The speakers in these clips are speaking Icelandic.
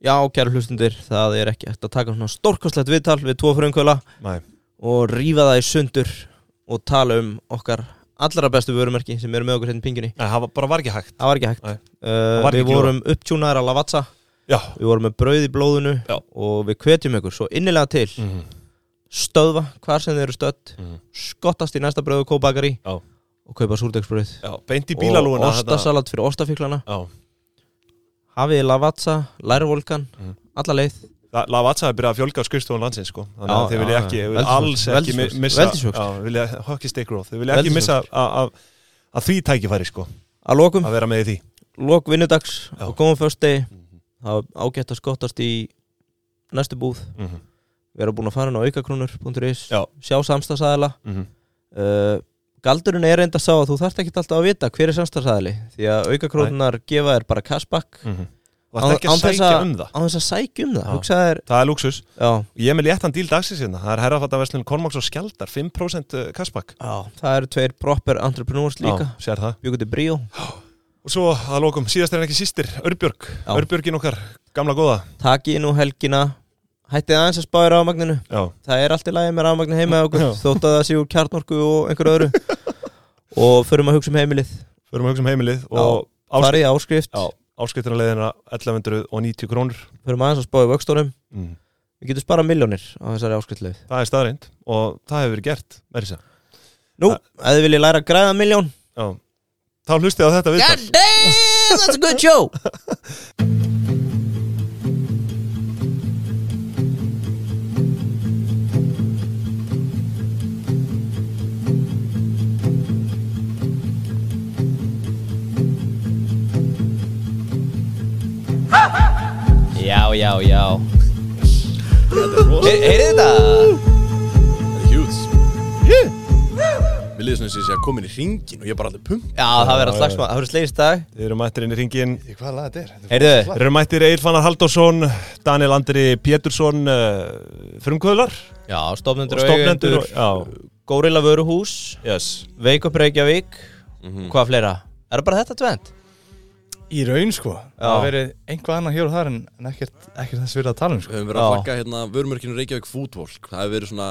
Já, kæru hlustundir, það er ekki eftir að taka svona stórkostlegt viðtal við tvo frumkvöla Nei, og rífa það í sundur og tala um okkar allra bestu vörumerki sem eru með okkur hérna í pinginni Nei það bara var ekki hægt. Það var ekki hægt. Uh, var Við ekki vorum upptjúnaðar Lavazza. Já. Við vorum með brauð í blóðinu Já. og við hvetjum ykkur svo innilega til mm. stöðva hvar sem þið eru stödd Mm. skottast í næsta brauð og kóbakari og kaupa súrdegsbrauð Já, beint í bílalúna og ostasalat fyrir ostafíklana. Já hafið Lavazza, Lærvolkan Mhm. alla leið. La- Lavazza er byrjað að fjölga á skrifstofun landsins sko. Þannig að þið vilja ekki, vilja alls ekki missa vilja hockey stick growth Þið vilja ekki missa að- því tækifæri sko. Að lokum, Að vera með því. Lok vinnudags Já. og góðum fösti það var ágætt að skottast í næstu búð. Mhm. við erum búin að fara inn á aukakrónur.is Já. sjá samstagsæðila Mhm. uh, galdurinn er reynda að sá að þú þarft ekki alltaf að vita hver er samstagsæðili því að aukakrónunar gefa þér bara cashback. Mhm. Þú Án- ætti ekki án að sækja um það. á þess að sækja um það Já. þér, Það er luxus já, Ég er með léttan díl dagsins hérna. Það er herrafattaverslun Kormáks og Skjaldar 5% cashback. Já, það eru tveir proper entrepreneurs líka, það. Bjögur til bríó. Og svo að lokum, síðast er en ekki sístir Örbjörg. Örbjörgin okkar, gamla góða. Taki nú helgina hættið aðeins að spáði rafmagninu. Já, það er allt í lagi með rafmagnin heima þótt að það sé úr kjarnorku og einhverju öðru. Og förum að hugsa um heimilið. Förum að hugsa um heimilið Og farið áskrift, Já, áskriftunarleiðina 1190 krónur. Förum aðeins að spáði vöxtórum mm. við getum sparað miljónir á þessari áskriftleið. Það er staðreind og það hefur verið gert Verið sér nú, ef þið viljið læra að græða miljón þá hlustið á þetta viðtal. God damn, that's a good show Já, já, já. He- Heyrið þetta? Það er hjúts Við liðum svona sem ég sé að koma inn í ringin og ég er bara allir pump Já, það verður slagsmað, það verður slegist dag? Þið eru mættir inn í ringin Í hvað lag þetta er? Þetta? Er Heyrðu, Þeir eru mættir Eir Fannar Halldórsson Daniel Andri Pétursson uh, Frumkvöðlar. Já, stofnendur og og stofnendur eigendur. og- Já, Górilla Vöruhús. Yes. Veik upp Reykjavík. Mhm. Hvað fleira? Er það bara þetta tvent? Í raun sko. Það Já. hafa verið einhvað annað hér og þar en, en ekkert, ekkert þess verið að tala um Við sko höfum verið að flagga hérna vörumörkinu Reykjavík Foodwalk Það hefur verið svona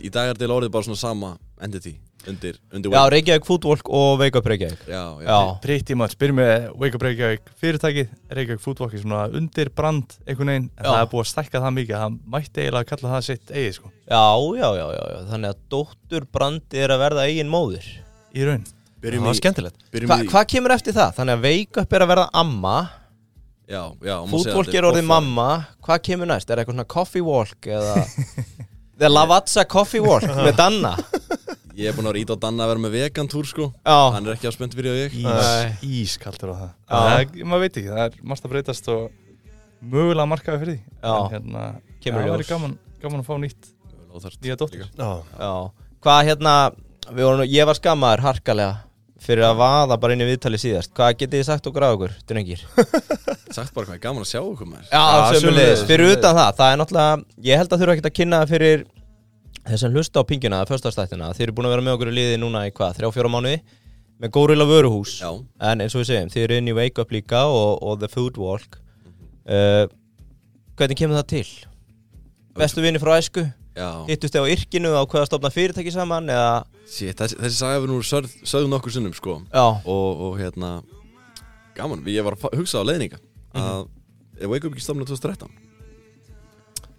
Í dag er til orðið bara svona sama entity Undir, undir Já. Reykjavík Foodwalk og Veik upp Reykjavík. Já, já, Já, Pretty much, byrjum með Wake Up Reykjavík fyrirtækið. Reykjavík Foodwalk er svona undir brand einhvern veginn. En Já. það er búið að stækka það mikið að það mætti eiginlega að kalla það sitt eigið sko. Já, já, já, já, já. Þannig að dóttur brandi er að verða eigin móðir. Í raun Það var skemmtilegt Hva, í Hvað kemur eftir það? Þannig að Veik upp er að verða amma Já, já má segja Foodwalk þetta er orðið offa. mamma Hvað kemur næst? Er eitthvað svona coffee walk eða The Lavazza Coffee Walk með Danna Ég er búin að vera ít á Danna að vera með vegan túr sko Já, Hann er ekki á spennt fyrir ég Nei. Ís, ískaldur á það Já. það er, maður veit ekki, það er margt að breytast og mögulega markaði fyrir því Já. en hérna, Kemur í það ljós. væri gaman, gaman að fá nýtt Óþarft nýja dóttir líka. Já, já Hvað hérna við vorum, Ég var skammaður harkalega fyrir að vaða bara inn í viðtali síðast. Hvað getið þið sagt okkur á okkur, drengir? Sagt bara hvað er gaman að sjá okkur maður. Já, Já, sömulegis, fyrir utan það Það er náttúrulega, ég held að þurfa ekki að kynna það fyrir þess að hlusta á pingjuna, það förstastættina Þið eru búin að vera með okkur í liði núna í hvað, þrjá, fjóra mánuði? Með Górilla Vöruhús. Já, En eins og við segjum, þið eru inn í Wake Up líka og, og The Food Walk. Uh, Hvernig kemur það til? Bestu vinni frá æsku? Já. Hittust þið á yrkinu á hvað að stopna fyrirtæki saman eða? Shit, þessi, þessi saga við nú sögð, sögðum nokkur sinnum sko. Já, og, og hérna gaman, ég var að hugsa á leiðninga að ef Wake Up ekki stofna 2013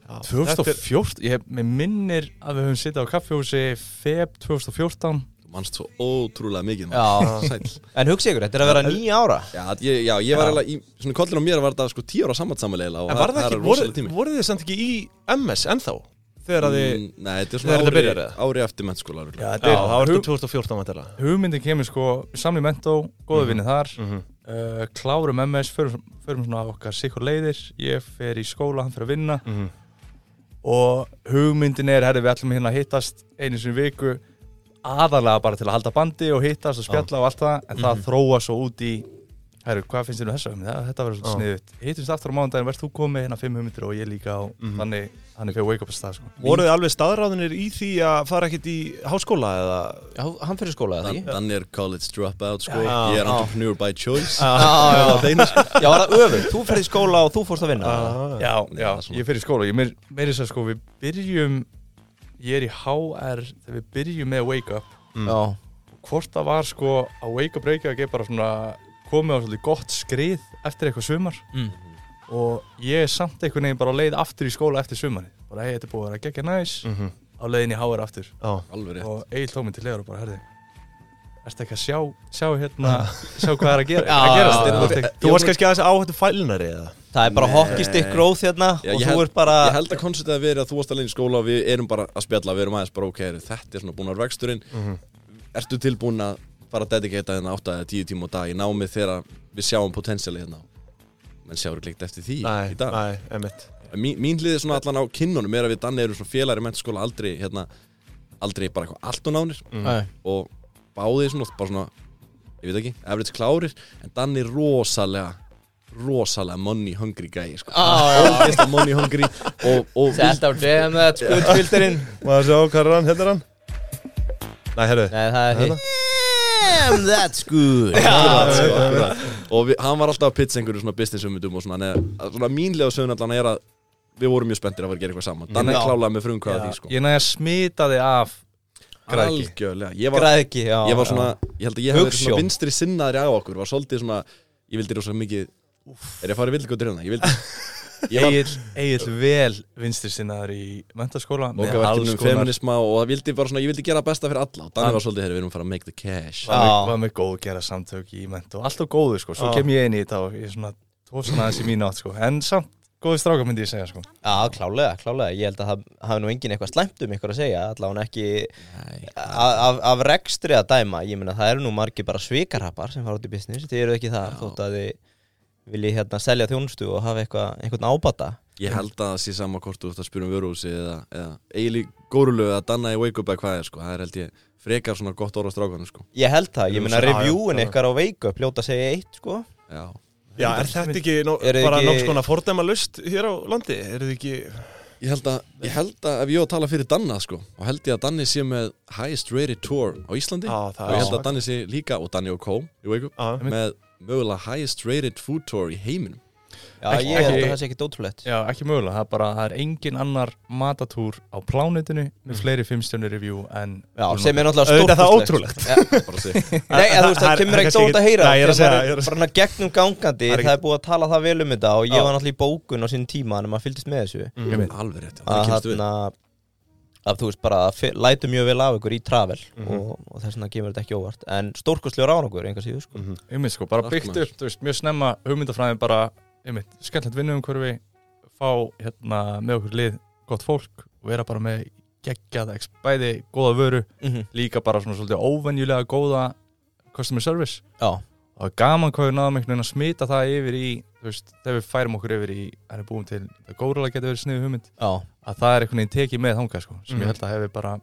Þetta er- 2014, ég mér minnir að við höfum sittið á kaffjósi feb 2014 þú manst svo ótrúlega mikið já. En hugsi ykkur, þetta er að vera nýja ára. Já, ég, já, ég var Já. eiginlega í svona kollin á mér var þetta sko tíu ára sammátsamælega og En var það ekki, voru, voru þið samt ekki í MS ennþá? Þegar að þið Mm, Nei, þetta er þegar svona þetta ári, byrjar, eða? ári eftir mennskóla. Já, Já, þetta það var er, þetta hug, 2014 vantilega hugmyndin kemur sko samli mentó, góðu vinni þar Mhm. uh, klárum MS, förum, förum svona okkar sikkur leiðir, ég fer í skóla hann fer að vinna Mhm. og hugmyndin er, herri við ætlum hérna að hittast einu sinni í viku aðalega bara til að halda bandi og hittast og spjalla og allt það en það þróa svo út í Herru, hvað finnst þér um? Ja, þetta verður Já. svolítið sniðut. Hittumst aftur á mánudaginn, verð þú komið hérna fimm hugmyndir og ég líka á Mhm. þannig, þannig fyrir wake up að stað, sko. Voruð þið alveg staðráðinir í því að fara ekkert í háskóla eða? Já, hann fyrir skóla eða ekki? Dan er college dropout sko Já. Ég er Já. entrepreneur by choice Já, já, já, já, var það öfugt, þú ferði í skóla og þú fórst að vinna. Já, já, er ég fyrir skóla. Ég meir, meiri þess að sko, við byrjum, ég er í HR þegar við byrjum með wake up. Mm. Já, Hvort það var sko að wake up Reykjavík er bara svona komið á svolítið gott skrið eftir eitthvað sumar mm. og ég er samt einhvern veginn bara á leið aftur í skóla eftir sumari. Bara, hei, þetta er búið að vera geggja næs Mhm. á leiðin í HR aftur. Já. Alveg rétt og Egil tók mig til leður og bara, herði ertu ekki að sjá, sjá hérna sjá hvað er að gera, Já, að gerast já, er já. Þú varst kannski aðeins áhættu fælinari eða? Það er bara Nei. hockey stick growth hérna Já, og ég þú held- ert bara Ég held að konceptið að vera að þú varst alveg í skóla og við erum bara að spjalla, við erum aðeins bara ok, þetta er svona búin að vera vexturinn Mhm. Ertu tilbúin að fara að dedikata hérna 8 eða 10 tíma á dag í námið þegar við sjáum potensiali hérna. Menn sjáum ekki eftir því Nei, í dag. nei, emitt mín, mín hlið er svona allan á kinnunum er að við Danni erum svona félagir í mentaskóla aldrei hérna, aldrei bara eitthvað allt og nánir. Nei. og báðið svona, bara svona ég veit ekki, average klárir en Danni rosalega rosalega money hungry gæi sko. Já, ógeðslega money hungry og, og Sett á damn that skuldfilterinn Maður sjá, hvað er hann, hérna hann? Nei, herru Nei, það er Hérna? hitt Damn that's good Akkurat, sko, akkurat. og við, hann var alltaf að pitcha einhverju svona business umundum og svona, neða, svona mínlega sögum allan er að við vorum mjög spenntir að vera að gera eitthvað saman. Danni Já. klálaði með frumkvæða því sko. ég næði að smita þig af græðki algjörlega, ég var, Græðki, já ég var svona ég held að ég hef verið svona Hugsjón. vinstri sinnaðri á okkur var svolítið svona, ég vildi rosa mikið er ég að fara í vildgóttir hérna? Ég vildi, Egil, Egil vel vinstri sinnaður í mentaskóla með mókaverkefnum alls konar- feminisma og það vildi bara svona, ég vildi gera það besta fyrir alla. Og Danni Hann- var svolítið, herri, við erum að fara að make the cash. Var með, Já. var með góð gera samtök í ment og allt á góðu sko, svo Já. kem ég inn í þetta og ég er svona aðeins í mínu átt sko, en samt góði stráka myndi ég segja sko. Já, klálega, klálega. Ég held að það hafi nú enginn eitthvað slæmt um ykkur að segja Allavega ekki af, af rekstri að dæma. Ég meina það eru nú margir bara svikarhappar sem fara út í business. Þið eru ekki það Já. Þótt að þið vilji hérna selja þjónustu og hafa eitthvað, einhvern ábata? Ég held að það sé sama hvort þú ert að spyrja um vöruhúsi eða, eða eiginlega górulu eða Danna í wake up eða hvað er sko, það er held ég frekar svona gott orð á strákanum sko. Ég held það, ég já, reviewin ykkar á Wake Up Ljóta að segja eitt, sko. Já, Já, er þetta ekki þið bara ekki- nokks konar fordæma lust hér á landi? Er þið ekki Ég held að, ég held að ef ég á að tala fyrir Danna sko, og held ég að Danni sé með highest rated tour á Íslandi. Já, og það ég held að Danni sé líka, og Danni og Kó í Wake Up, Já, með mögulega highest rated food tour í heiminum. Já, Ekki- ég held að það sé ekki ótrúlegt. Já, ekki mögulega, það er bara, það er engin annar matatúr á plánutinu með fleiri fimmstjónu review en Já, sem er náttúrulega Auðvitað það stórkostlegt. ótrúlegt. Nei, þú veist, Það er- kemur er ekkert ótt að heyra. Nei, ég er að þegar segja, maður ég er að Bara gegnum gangandi, Það er er búið að tala það vel um þetta og ég var náttúrulega í bókun á sín tíma en maður fylgdist með þessu. Veit. Alveg rétt, það kemstu við að þú veist bara að lætur mjög vel af ykkur í travel Mhm. og, og þess vegna kemur þetta ekki óvart en stórkostlegur án okkur, einhver síður sko. Mhm. Einmitt sko, bara byggt upp, þú veist, mjög snemma hugmyndafræðin bara, einmitt, skemmtilegt vinnum hverfi fá hérna með okkur lið gott fólk og vera bara með geggjað, ex- bæði góða vöru, Mhm. líka bara svona svolítið óvenjulega góða customer service Já, og er gaman hvað við náðum einhvern veginn að smita það yfir í, þú veist, þegar við færum okkur yfir í, það er búin til, góðrala getur verið sniðu hugmynd, já, að það er einhvern veginn tekið með þangað sko, sem Mhm. ég held að hefur bara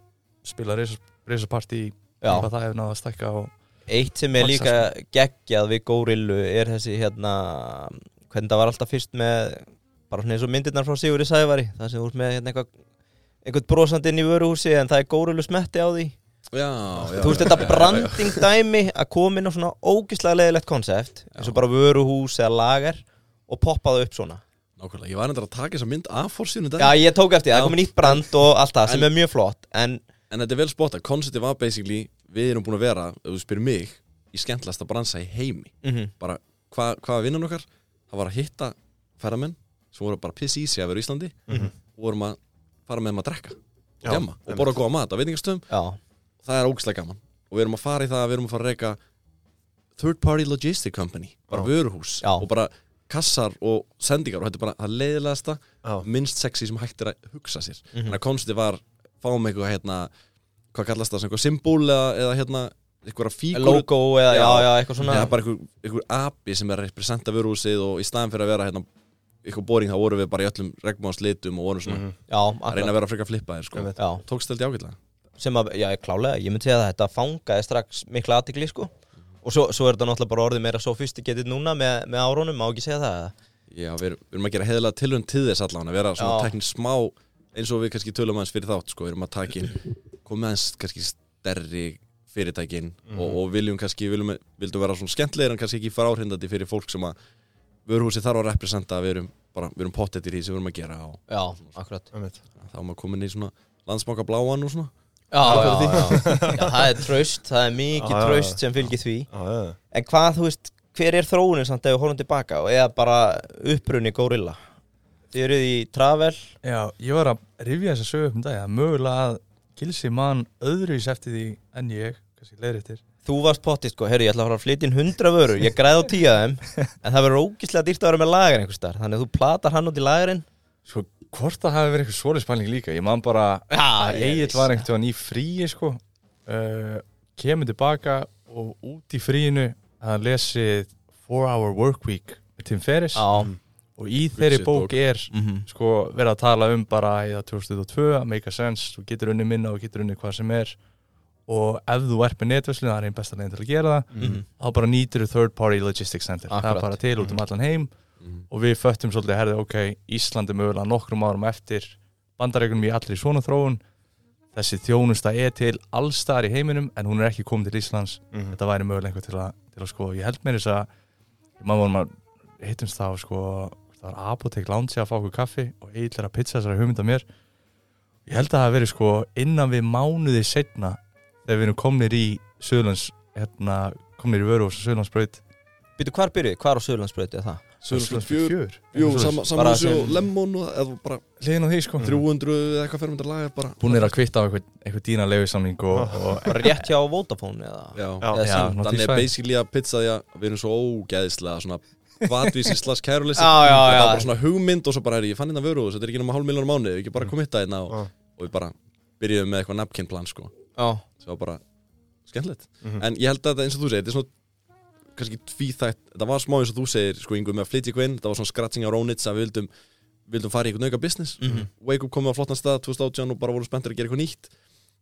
spilað reysasparti í já. hvað það hefur náða að stækka og Eitt sem er Maxa, líka geggjað við górillu er þessi hérna hvernig það var alltaf fyrst með bara svona eins og myndirnar frá Sigurði Sævari það sem ert með hérna eitthvað einhvern brosandi inn í vöruhúsi en það er górillu smetti á því. Já, já. Þú veist já, þetta já, já, branding dæmi að koma inn á svona ógislega leðilegt konsept eins og bara vöruhús eða lager og poppa það upp svona. Nákvæmlega, ég var endur að taka þessa mynd af fórsíðunum dag Já, ég tók eftir, það er komið nýtt brand og allt það sem er mjög flott en En þetta er vel spotta, konceptið var basically Við erum búin að vera, ef þú spyrir mig Í skemmtlasta bransa í heimi. Mm Bara, hva, hvað var vinnan okkar? Það var að hitta ferðamenn Sem voru bara piss easy að vera í Íslandi. Mhm. Og vorum að fara með þeim að drekka Og Já, djamma, og borða góða mat á veitingastöðum. Það er ógæslega gaman. Og við erum að fara í það að við erum að fara að reyka Third party logistic company Bara Já. vöruhús Já. Og bara kassar og sendingar Og þetta er bara það leiðilegasta Já. Minnst sexy sem hægt er að hugsa sér Mhm. Þannig að konceptið var Fáum eitthvað hérna Hvað kallast það, sem eitthvað symbol eða, eða hérna Eitthvað fígur logo eða, já, Já. eitthvað svona Eða bara einhver, einhver api sem er að representa vöruhúsið Og í staðin fyrir að vera hérna Eitthvað boring þá vorum við bara í öllum regnmáðans litum Og vorum svona Mhm. Já, að reyna að vera frekar flippaðir sko. Tókst held ég ágætlega sem að, já, klálega, ég myndi að þetta fangaði strax mikla aðtikli, sko Og svo, svo er þetta náttúrulega bara orðið meira sophisticated núna með, með árunum, má ekki segja það? Já, við erum, við erum að gera heiðlega tilhund til þess allan að vera svona teknir smá eins og við kannski tölum aðeins fyrir þátt sko, við erum að taka inn komið aðeins kannski stærri fyrirtækin og, og viljum kannski viljum, vildum vera svona skemmtlegir en kannski ekki fara áhrindandi fyrir fólk sem að vöruhúsi þarf að representa við erum bara, við erum pottettir í því sem við erum að gera og Já, akkurat. Þá er maður komin í svona landsmáka bláan og svona Já, já, já, já, það er traust, það er mikið Já, traust sem fylgir því. Já, já, já. En hvað, þú veist, hver er þróunin samt ef við horfum tilbaka og eða bara upprunni Gorilla? Þið eruð í Travel. Já, ég var að rifja þess að sögu upp um dag að mögulega að Gilsi mann öðruvis eftir því en ég, kannski leiðir eftir Þú varst pottið sko, herru, ég ætla að fara að flytja inn hundra vörur. Ég græði á tíu af þeim. En það verður ógíslega dýrt að vera með lagar einhvers staðar. Þannig að þú platar hann út í lagarinn. Sko, hvort það hafi verið eitthvað svoleiðs spæling líka Ég man bara Já, að Egil var einhvern veginn í fríi sko. Uh, Kemur tilbaka og út í fríinu að hann lesið 4 Hour Work Week með Tim Ferriss. Já, og í þeirri bók bók. er mhm, sko verið að tala um bara í það 2002 að make a sense, þú getur unni minna og getur unni hvað sem er. Og ef þú ert með netverslun, það er einn besta leginn til að gera það mhm. þá bara nýtur þú third party logistics center. Það Akkurat. er bara til út um allan heim Mhm. og við föttum svolítið herði, ok, Íslandi mögulega nokkrum árum eftir bandarækunum í allri svona þróun þessi þjónusta er til allstar í heiminum en hún er ekki komin til Íslands Mhm. þetta væri mögulega einhver til að, til að skoða ég held mér þess að maður að hittumst þá sko, það var apotek lounge að fá okkur kaffi og eitthvað að pizza þessari hugmynda mér ég held að það hafi verið sko innan við mánuði setna þegar við erum komnir í Söðlands hérna, komnir í vöru og Söðlandsbraut Býtu, hvar byrjuð? Hvar á Suðurlandsbreytið er það? Söðurlandsbraut fjör, jú, Svoleiðis. sama, sama Bara húsi og lemon og eða bara hliðin á því sko. 300 eða eitthvað fermyndar lagar bara hún er að kvitta á einhver dýna leiðisamning og, og Bara rétt hjá Vodafone Þannig er basically að pizza því að við erum svo ógeðislega svona hvatvísi slags kæruleysi. Það var bara svona hugmynd og svo bara er ég fann hérna vöru og þetta er ekki náma hálf miljónar mánuð, við ekki bara komitta hérna og, Já. og við bara byrjuðum með eitthvað napkin plan sko. Já, Það var bara skemmtilegt. Mhm. En ég held að þetta eins og þú segir, þetta er svona kannski tvíþætt, þetta var smá eins og þú segir sko yngur með að flytja ykkur inn, þetta var svona scratching á rónits að við vildum, vildum fara í eitthvað nauka business Mhm. Wake Up komið á flottan stað 2018 og bara vorum spenntir að gera eitthvað nýtt.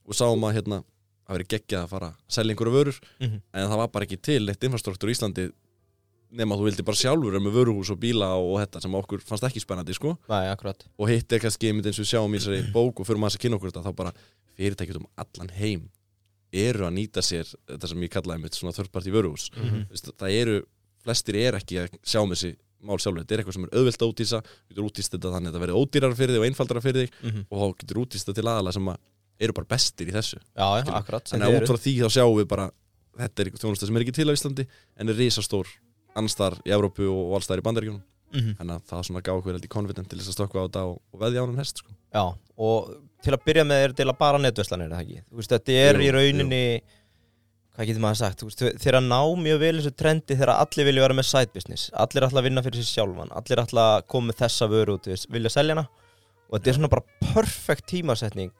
Og sáum að hérna að veri geggjað að fara að selja einhverju vörur mhm. en það var bara ekki til eitt infrastruktúr í Íslandi nema þú vildi bara sjálfur með vöruhús og bíla og, og þetta sem okkur fannst ekki spennandi sko. Akkurat. Og hitt er kannski eins og við sjáum í þessari bók og fyrir maður að kynna okkur þetta þá bara fyrirtækjum um allan heim eru að nýta sér þetta sem ég kallaði mitt svona þörfparti vöruhús Mhm. Veist, það eru, flestir er ekki að sjá með þessi mál sjálfur, þetta er eitthvað sem er auðvilt að útýsa getur útýst þetta þannig að þetta verði ódýrar fyrir þig og einfaldara fyrir þig Mhm. og þá getur útýst þetta til aðalega sem að eru bara bestir í þessu Já, já, akkurat þannig að út frá því þá sjáum við bara þetta er þjónusta sem er ekki til á Íslandi en er risastór annstar í Evrópu og allstar í Bandaríkjunum Mhm. þannig að það svona held í confident til þess að stökkva á þetta og, og veðja á hann hest sko. Já, og til að byrja með er til að bara netverslanir, er það ekki? Þú veist, þetta er Jú, í rauninni hvað getur maður sagt, veist, þeir að ná mjög vel þessu trendi þegar allir vilja vera með side business. Allir ætla að vinna fyrir sér sjálfan. Allir ætla að koma með þessa vöru út vilja selja hana. Og þetta er svona bara perfect tímasetning.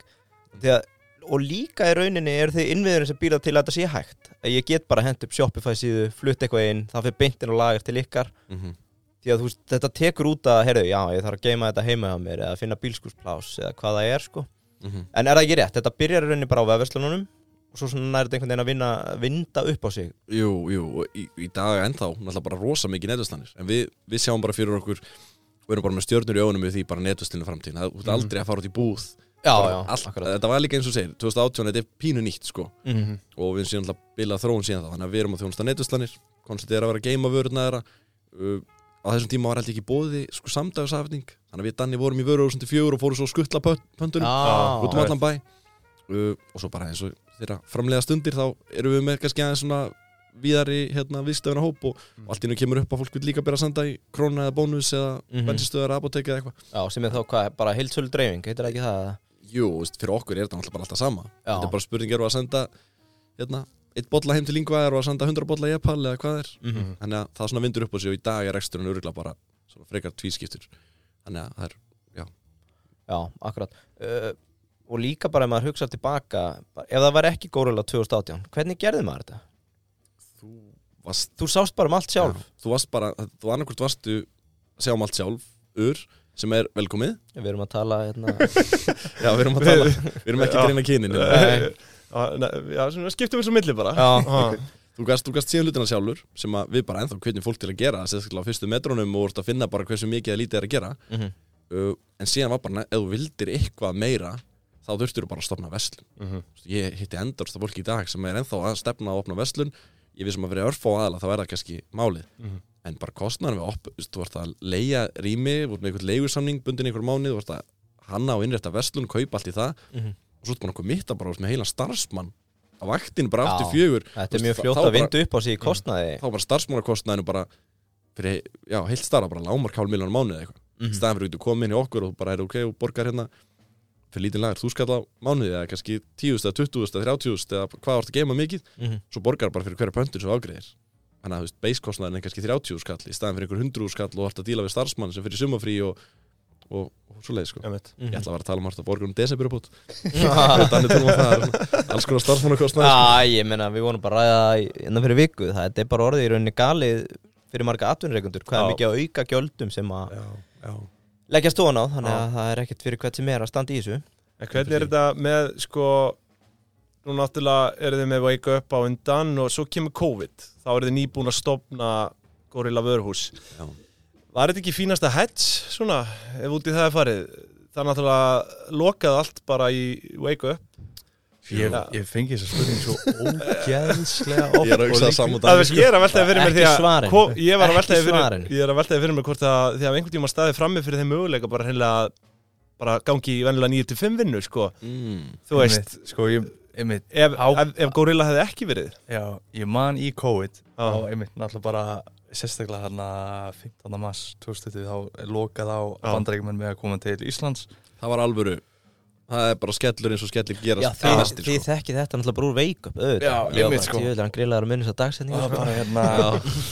Þegar, og líka í rauninni eru þið innviðurinn sem býða til að þetta sé hægt. Ég get bara hent upp Shopify síðu flutt eitthvað inn, það fyrir beintin og lagar til ykkar. Mm -hmm. Því að þú veist, þetta tekur út að, heyrðu, já, ég þarf að geima þetta heima á mér eða finna bílskúsplás eða hvað það er, sko. Mhm. En er það ekki rétt? Þetta byrjar rauninni bara á vefverslununum og svo svona nær þetta einhvern veginn að vinna, vinda upp á sig. Jú, jú, og í, í dag ennþá náttúrulega bara rosa mikið netvöslanir en við, við sjáum bara fyrir okkur og erum bara með stjörnur í augunum við því bara netvöslinu framtíðin það þú ert aldrei að fara út í búð. Já, já, akkurat. Þetta var líka eins og segir 2018 þetta er pínu nýtt sko. Mm og við séum alltaf bilað þróun síðan þá. Þannig að við erum að þjónusta netvöslanir konceptið er að vera að geima vörurna þeirra uh, á þessum tíma var alltaf ekki bóði sko samdagsafning þannig að við Danni vorum í fjögur og fórum svo að skuttla pöntunum Já, út um allan bæ. Uh, og svo bara eins og þeirra framlega stundir þá erum við með kannski aðeins svona víðari hérna viðstöðuna hóp og, og allt í nú kemur upp að fólk vil líka byrja að senda í króna eða bónus eða mm Mhm. bensinstöðar, apotek eða eitthvað. Já, sem er þá hvað, bara heilsölu dreifing, heitir það ekki það? eða? Jú, fyrir okkur er þetta náttúrulega bara alltaf sama. Já, þetta er bara spurning, eru að senda hérna, eitt bolla heim til lingva eru að senda 100 bolla í epal eða hvað er Mhm. þannig að það svona vindur upp á sig og í dag er reksturinn örgulega bara svona frekar tvískiptur þannig að það er, já, akkurat uh, Og líka bara ef maður hugsa tilbaka ef það var ekki Gorilla 2018 hvernig gerði maður þetta? þú varst Þú sást bara um allt sjálf Já, þú varst bara, þú annarkvort varstu að sjá um allt sjálf, ur sem er velkomið, Við erum að tala hérna já við erum að tala við erum ekki Já. að greina kynin Nei. Já, svona skiptum við svo milli bara þú gast, þú gast síðan hlutina sjálfur sem að við bara ennþá hvernig fólk til að gera sérstaklega á fyrstu metrónum og vorst að finna bara hversu mikið eða lítið er að gera Mhm. uh, en síðan var bara, ef þú vildir eitthvað meira þá þurftur þú bara að stopna vestlun Mhm. ég hitti endurst af fólki í dag sem er ennþá að stefna að opna vestlun ég við sem að vera örfá aðla þá er það kannski málið Mhm. en bara kostnæðan við op, þú vart að leia rými, þú vart með einhvern leigusamning bundin einhver mánuð, þú vart að hanna og innrétta vestlun, kaupa allt í það Mhm. Og svo er bara nokkuð mitt að bara með heilan starfsmann. Á vaktinu bara aftur fjögur. Þetta er mjög fljótt að bara- vinda upp á sig í kostnaði. þá bara starfsmannakostnæðinu bara fyrir, já, heilt starra bara lámark hálf miljónar mánuð eða eitthvað. Mhm. í staðan fyrir að komið inn í okkur og bara er ok og borgar hérna. Fyrir lítið lagar, þú skall á mánuði eða kannski 10 eða 20 eða 30 eða hvað vart að geima mikið Mhm. svo borgar bara fyrir hverja pöntur sem þú afgreðir þannig að þú veist, beiskostnaðin er kannski 30 skall í staðan fyrir einhver 100 skall og ert að díla við starfsmann sem fyrir sumafrí og, og, og svo leið sko. Einmitt. Mhm. ég ætla að vera að tala um hvort að borga um er svona alls konar sko. Já, ég meina, við vonum bara að ræða innan fyrir viku Það er bara orðið í rauninni galið fyrir marga atvinnureikundur Hvað Já. er mikið að auka gjöldum sem að Já, já. leggja stofan á Þannig Já. að það er ekkert fyrir hvert sem er að standa í þessu En hvernig er þetta með sko nú náttúrulega eru þið með Wake Up á undan og svo kemur COVID þá eru þið nýbúin að stopna Gorilla Vörhús Já. Var þetta ekki fínasta hedge svona ef út í það er farið? Það er náttúrulega lokað allt bara í Wake Up. Ég, ég fengi þessa spurning svo ógeðslega oft Ég er að hugsa saman veist, ég er að veltaði fyrir mér því að svarin. ko- ég var að Ekki veltaði fyrir, svarin. ég er að veltaði fyrir mér hvort að því að einhvern tíma staði frammi fyrir þeim möguleika bara hreinlega bara gangi í venjulega 9-5 vinnu sko, mm. þú veist Einmitt, Sko, ég, einmitt, ef, Á- ef, ef Gorilla hefði ekki verið. Já, ég man í COVID og einmitt náttúrulega bara sérstaklega hérna 15. mars 2020 þá er lokað á Já. bandarækjumenn með að koma til Íslands það var alvöru það er bara skellur eins og skellir Já, gerast mestir, þið sko. þekkið þetta náttúrulega bara úr veik upp auðvitað. Já, sko. Ég vil hann grillaður að munni svo dagsetningu og sko. bara hérna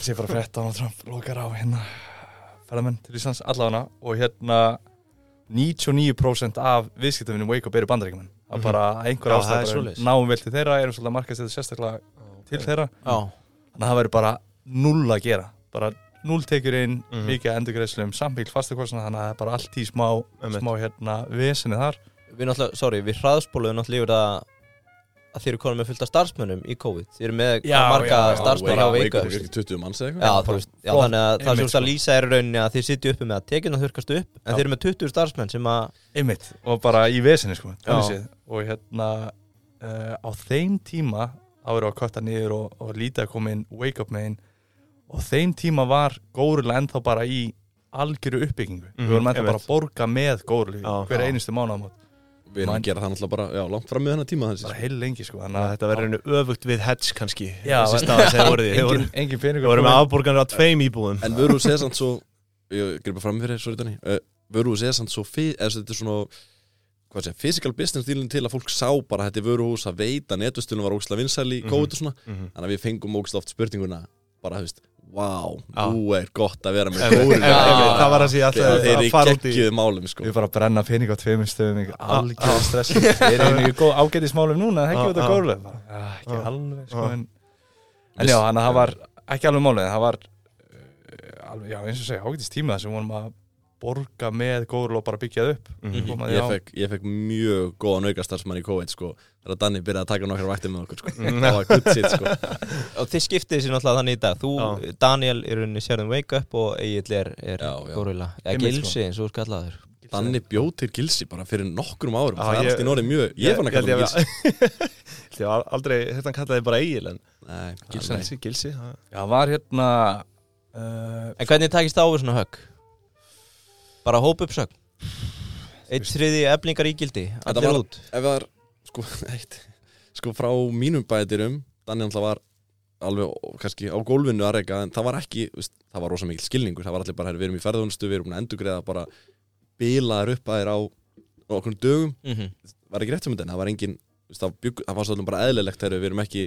sé bara frétt á Trump lokar á hérna ferðamenn til Íslands allavega og hérna 99% af viðskiptafinum Wake Up eru bandarækjumenn það er Mhm. bara einhver Já, það er ástæð náum vel til þeirra erum svolítið að markast þetta sérstaklega til þeirra Já, þannig að það verður bara null að gera bara null tekjur inn, Mhm. mikið endurgreiðslum samvíl fastakostna, þannig að það er bara allt í smá Einmitt. smá hérna vesinni þar við náttúrulega, sorry, við hraðspóluðum náttúrulega yfir að að þið eru konum með fullt af starfsmönnum í COVID Þið eru með Já, marga Já, hjá Wake veik Up upp er kannski 20 manns eða Já, eitthvað þannig að það þú veist að sko. lýsa er í rauninni að þið sitju uppi með að tekjuna þurkast upp en Já. þið eru með 20 starfsmenn sem að einmitt, og bara í vesinni sko, og hérna uh, á þeim tíma þá við að kötta niður og, og lítið að koma inn wake up megin og þeim tíma var górulega ennþá bara í algjöru uppbyggingu. Mhm, við vorum ennþá bara að borga með górulega Já. hver einustu mánuðamót við erum að gera það náttúrulega bara já, langt fram með hennar tíma þessi, bara heil lengi sko þannig að þetta verður einu öfugt við hedge kannski Já, þessi voruð því Þið voru- engin, engin peningur Við vorum með afborganir á tveim íbúðum. En vöru segja samt svo ég gripa fram fyrir, sorry Danny uh, vöru segja samt svo þetta er svona hvað sé, physical business stílinn til að fólk sá bara að þetta er vöruhús að veita netustulun var ógslag vinsæl í Mhm. COVID og svona. Mhm. þannig að við fengum ógslag oft spurninguna bara, þú veist, wow, Já. nú er gott að vera með einmitt, Það var að sé alltaf þeir eru að í fara út í geggjuð málum sko. Við bara að brenna pening á tveimur stöðum Ah, algjörðu stress Við erum í ágætismálum núna það er Ah, ekki út ah. að góðlega Ekki Ah, alveg sko ah. en En já, þannig að það var ekki alveg en það var alveg, já, eins og segja, ágætis tíma þar sem vorum að borga með og bara byggja það upp. Koma því ég, fekk, ég fekk mjög góðan aukastarfsmann í COVID sko. þegar Danni byrjaði að taka nokkra vaktir með okkur sko. Mhm. það var good shit sko. og þið skiptið sér náttúrulega þannig í dag þú, Já. Daniel, er rauninni sérðum Wake Up og Egil er, er. Gorilla eða Gilsi eins og þú skallaður Danni bjóð til gilsi bara fyrir nokkrum árum það er allt í norðið mjög ég fann að kalla hann gilsi Ég var aldrei, þetta kallaði bara Egil en Nei, Gilsi. Gilsi, það- var hérna uh, en hvernig takist það á við svona högg? Bara hóp upp sög eitt þriði eflingar ígildi allir var- út það er sko, eitt, sko frá mínum bætirum Danni alltaf var alveg kannski á gólfinu að reyka en það var ekki, veist, það var rosa mikil skilningur það var allir bara, við erum í ferðunustu, við erum búin að endurgreða bara bilaðar upp að þér á okkur dögum, Mhm. var ekki rétt um þetta það var engin, veist, það, bygg, það var svolítið bara eðlilegt þegar við erum ekki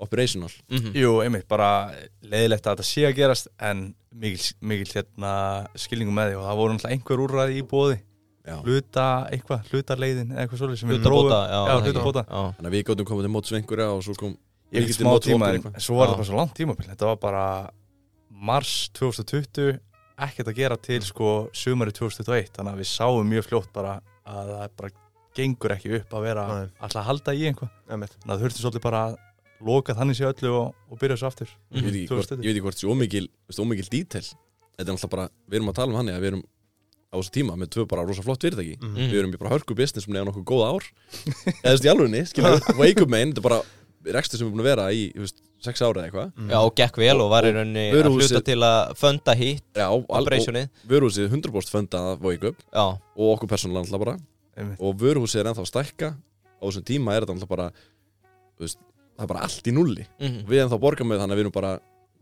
operational. Mhm. Jú, einmitt, bara leiðilegt að þetta sé að gerast en mikil, mikil hérna skilningum með því. Og það voru náttúrulega einhver úrræði í bóði hluta, eitthvað, hlutarleiðin eða eitthvað svolítið sem við dróðum þannig að við gáttum komið til móts við einhverja og svo kom Ég smá tíma en svo var Já. það bara svo langt tímabil. Þetta var bara mars 2020 ekkert að gera til sko sumari 2021 þannig að við sáum mjög fljótt bara að það bara gengur ekki upp að vera alltaf að halda í einhvað. Einmitt. þannig að það þurfti svolítið bara að loka þannig sér öllu og, og byrja svo aftur ég veit ekki Tvö hvort, ég veit ekki hvort þessi ómikil, ómikil dítel þetta er alltaf bara, við erum að tala um hann að við erum á þessu tíma með tvö bara rosa flott fyrirtæki Mhm. Mhm. við erum í bara hörku business sem nefnir nokkuð góð ár eða veist í alvegni, skilja wake up main, þetta er bara rekstur sem við erum búin að vera í þú veist, sex ára eða eitthvað Mhm. Já, og gekk vel og var í rauninni að hluta til að funda hitt já, og vöruhúsið 100% fundað að wake up Já, og okkur persónulega alltaf bara Einmitt. og vöruhúsið er ennþá að stækka á þessum tíma er þetta alltaf bara veist, það er bara allt í nulli mhm. við ennþá borgum með þannig að við erum bara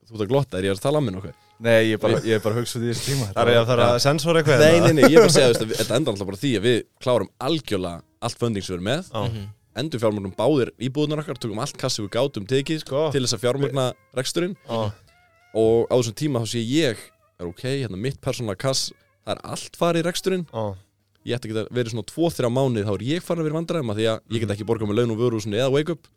þú ert að glotta, er ég að tala um minn okkur Nei, ég er bara, ég er bara að hugsa út í þessu tíma Það er að fara að sensora eitthvað nei, eða? nei, nei, ég er bara að segja að þetta endar alltaf bara því að við klárum algjörlega allt funding sem við erum með Já. Mhm. endur fjármögnum báðir íbúðunar okkar tökum allt kassi við gátum tekið Sko. til þess að fjármögna reksturinn Já. og á þessum tíma þá sé ég er ok, hérna mitt persónulega kass það er allt farið í reksturinn Já. Ég ætti ekki að verið svona 2-3 mánuð þá er ég farin að vera vandræðum að því að ég get ekki borgað með laun og vöruhúsinu eða wake up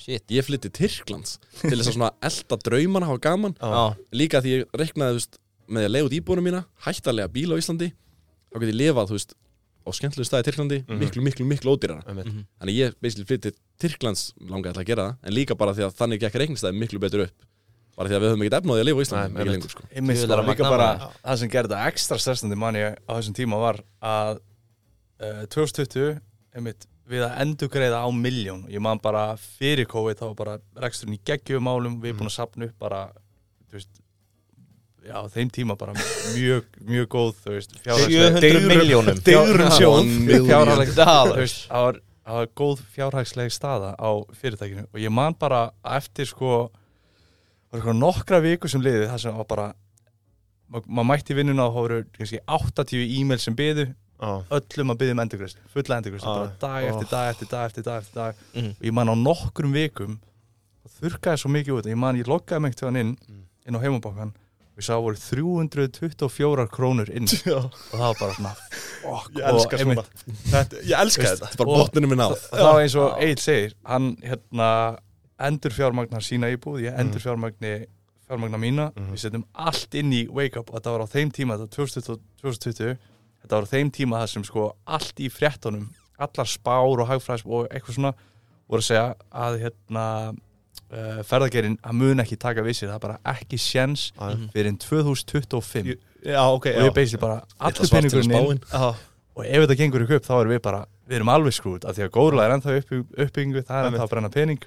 shit ég flytti Tyrklands til þess að svona elda draumana hafa gaman Já, líka því ég reiknaði þú veist, með að leiða út íbúðunum mína hættarlega bíl á Íslandi þá get ég lifað þú veist, á skemmtilegu staði í Tyrklandi Mhm. miklu, miklu, miklu ódýrara Einmitt. Mhm. þannig ég basically flytti Tyrklands langaði að gera það en líka bara því að þannig gekk reiknistæði miklu betur upp bara því að við höfum ekkert efnaði að lifa á Íslandi einmitt. lengur sko. Ég vil sko, að líka bara það sem gerði þetta ekstra stressandi manni á þessum tíma var að uh, 2020 einmitt, við að endugreiða á miljón ég man bara fyrir COVID þá var bara reksturinn í geggjum málum við erum búin að sapna upp bara veist, já, á þeim tíma bara mjög, mjög góð veist, fjárhagsleg 700 miljónum fjárhagsleg það var, það var góð fjárhagsleg staða á fyrirtækinu. Og ég man bara eftir sko var eitthvað nokkra viku sem liði það sem var bara ma- maður mætti vinnuna og það voru kannski 80 e-mail sem byðu Já. Öllum að byggja um endurgræslu, fulla bara dag eftir dag eftir dag eftir dag eftir dag. Mhm. og ég man á nokkrum vikum og þurrkaði svo mikið út ég man ég loggaði mig til hann inn inn á heimabankan og ég sá að voru 324 krónur inn. Já. og það var bara svona fuck, Ég elska svona Ég elska þetta þetta er bara botninu minn á. var eins og Egil segir hann hérna endur fjármagnar sína íbúð, ég endur fjármagni fjármagnar mína, Mhm. við setjum allt inn í wake up og þetta var á þeim tíma þetta var 2020, 2020 þetta var á þeim tíma það sem sko allt í fréttunum allar spár og hagfræðs og eitthvað svona voru að segja að hérna uh, ferðagerinn, hann mun ekki taka við sér það er bara ekki sjens Já. fyrir en 2025 Ég- Já, ok, og ég basically bara allir peningurinn og ef þetta gengur ekki upp þá erum við bara við erum alveg skrúð af því að góðurlega er ennþá upp, uppbyggingu það er ennþá að brenna pening.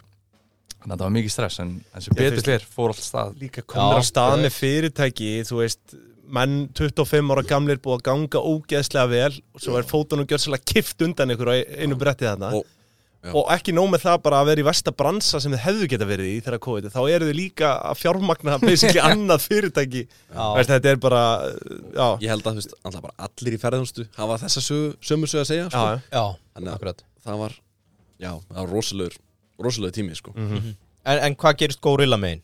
Þannig að það var mikið stress en, en sem betur fyrr fór allt stað. Líka komur á stað með fyrirtæki Þú veist, menn 25 ára gamlir búið að ganga ógeðslega vel og svo er fótunum gjörsilega kift undan ykkur á einu bretti þarna Og- og ekki nóg með það bara að vera í versta bransa sem þið hefðu geta verið í þegar COVID þá eru þið líka að fjármagna basically annað fyrirtæki Já. Veist, þetta er bara, já, ég held að þú veist, alltaf bara allir í ferðarhústu hafa þessa sögu, sömu sögu að segja sko. já, Já, Þannig að akkurat það var já, það var rosalegur rosalegur tími sko. Mhm. En, en hvað gerist Gorilla megin?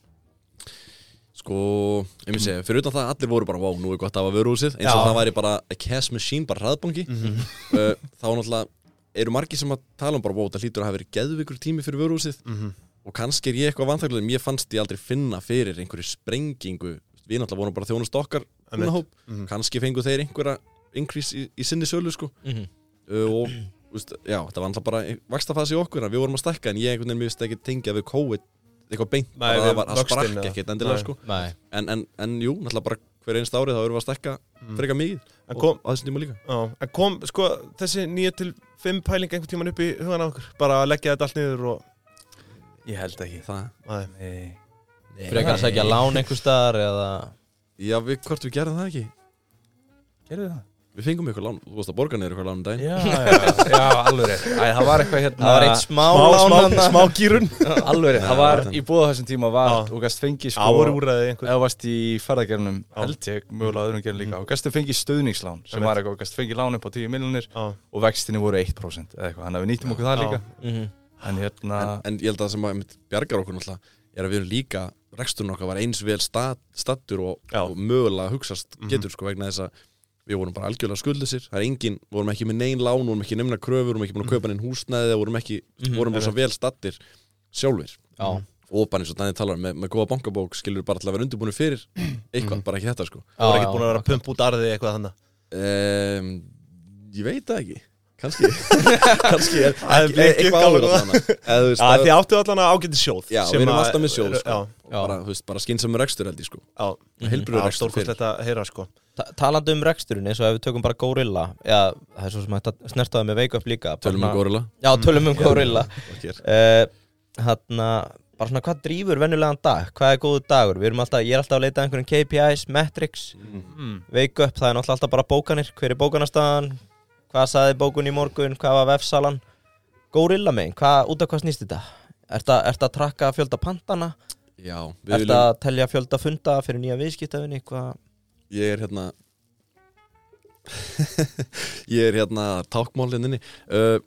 Sko, ég myndi segja, fyrir utan það að allir voru bara, wow, nú er gott að hafa vöruhúsið eins og Já. það væri bara a cash machine, bara hraðbanki uh, þá náttúrulega eru margir sem að tala um bara, wow, það hlýtur að hafa verið geðvikur tími fyrir vöruhúsið Mhm. og kannski er ég eitthvað vanþaklega en mér fannst ég aldrei finna fyrir einhverju sprengingu við náttúrulega vorum bara þjónust okkar Einmitt. húnahóp, Mhm. kannski fengu þeir einhverja increase í, í sinni sölu sko Mhm. uh, og úst, já, það var alltaf bara vakstafasi í okkur en við vorum að stækka en ég einhvern veginn mér veist ekki tengja við COVID eitthvað beint, Nei, bara það var að vöxtinn, sprakk ekkert endilega Nei. sko Nei en, en, en jú, náttúrulega bara hver einst árið þá erum við að stækka Mm. frekar mikið En og kom, á þessum tíma líka já, en kom sko, þessi 9 til 5 pæling einhvern tíman upp í hugan á okkur bara að leggja þetta allt niður og ég held ekki það, Nei. Nei. Frekar að segja lán einhver staðar eða já, við, hvort við gerðum það ekki gerðu það? Við fengum eitthvað lán, þú varst að borga niður eitthvað lán um daginn. Já, já, já, alveg rétt. Æ, það var eitthvað hérna Það var eitt smá, lán smá, gýrun alveg rétt, það var í búða þessum tíma var og gæst fengi á voru sko úræði einhver eða varst í ferðagerunum Já. held ég, mögulega öðrum gerum líka. Og gæstu fengið stöðningslán sem var eitthvað, gæstu fengið lán upp á 10 miljonir og vextinni voru 1% eða eitthvað, þannig að við nýttum okkur það líka. Mhm. en hérna, en, en ég held að það sem að einmitt bjargar okkur náttúrulega er að við erum líka reksturinn okkar var eins vel stattur og, og mögulega hugsast Mhm. getur sko vegna þess að við vorum bara algjörlega skuldlisir það er engin, vorum ekki með nein lán vorum ekki nefna kröfur, vorum ekki búin að kaupa neinn húsnæði vorum ekki, Mhm. vorum bara svo vel stattir sjálfur Já, og bara eins og Daniel talar um, með, með góða bankabók skilur bara til að vera undirbúinu fyrir eitthvað, bara ekki þetta sko. Voru ekki búin að vera að pumpa út arði eitthvað þannig? Um, ég veit það ekki kannski kannski er eitthvað Já, það- þið áttu allan að ágæti sjóð Já, sem við erum alltaf með sjóð, sko. Bara, bara skynsam rekstur held ég sko já, stórkostlegt að heyra sko Ta talandi um reksturinn eins og ef við tökum bara Gorilla Já, það er svo sem að snertaði með Wake Up líka tölum um gorilla Já, tölum um Gorilla og hér. uh, Hanna, bara svona hvað drýfur venjulegan dag? Hvað er góðu dagur? Við erum alltaf, ég er alltaf að leita að einhverjum KPIs, metrics mm. Wake Up, það er náttúrulega alltaf bara bókanir Hver er bókanarstaðan? Hvað saði bókun í morgun? Hvað var vefsalan? Gorilla megin, hvað, út af hvað snýst þetta? Að, ertu að trakka fjölda pantana? já, Ertu viljum að telja fjölda funda fyrir nýja viðskiptafinni? Ég er hérna ég er hérna tákmálinninni uh,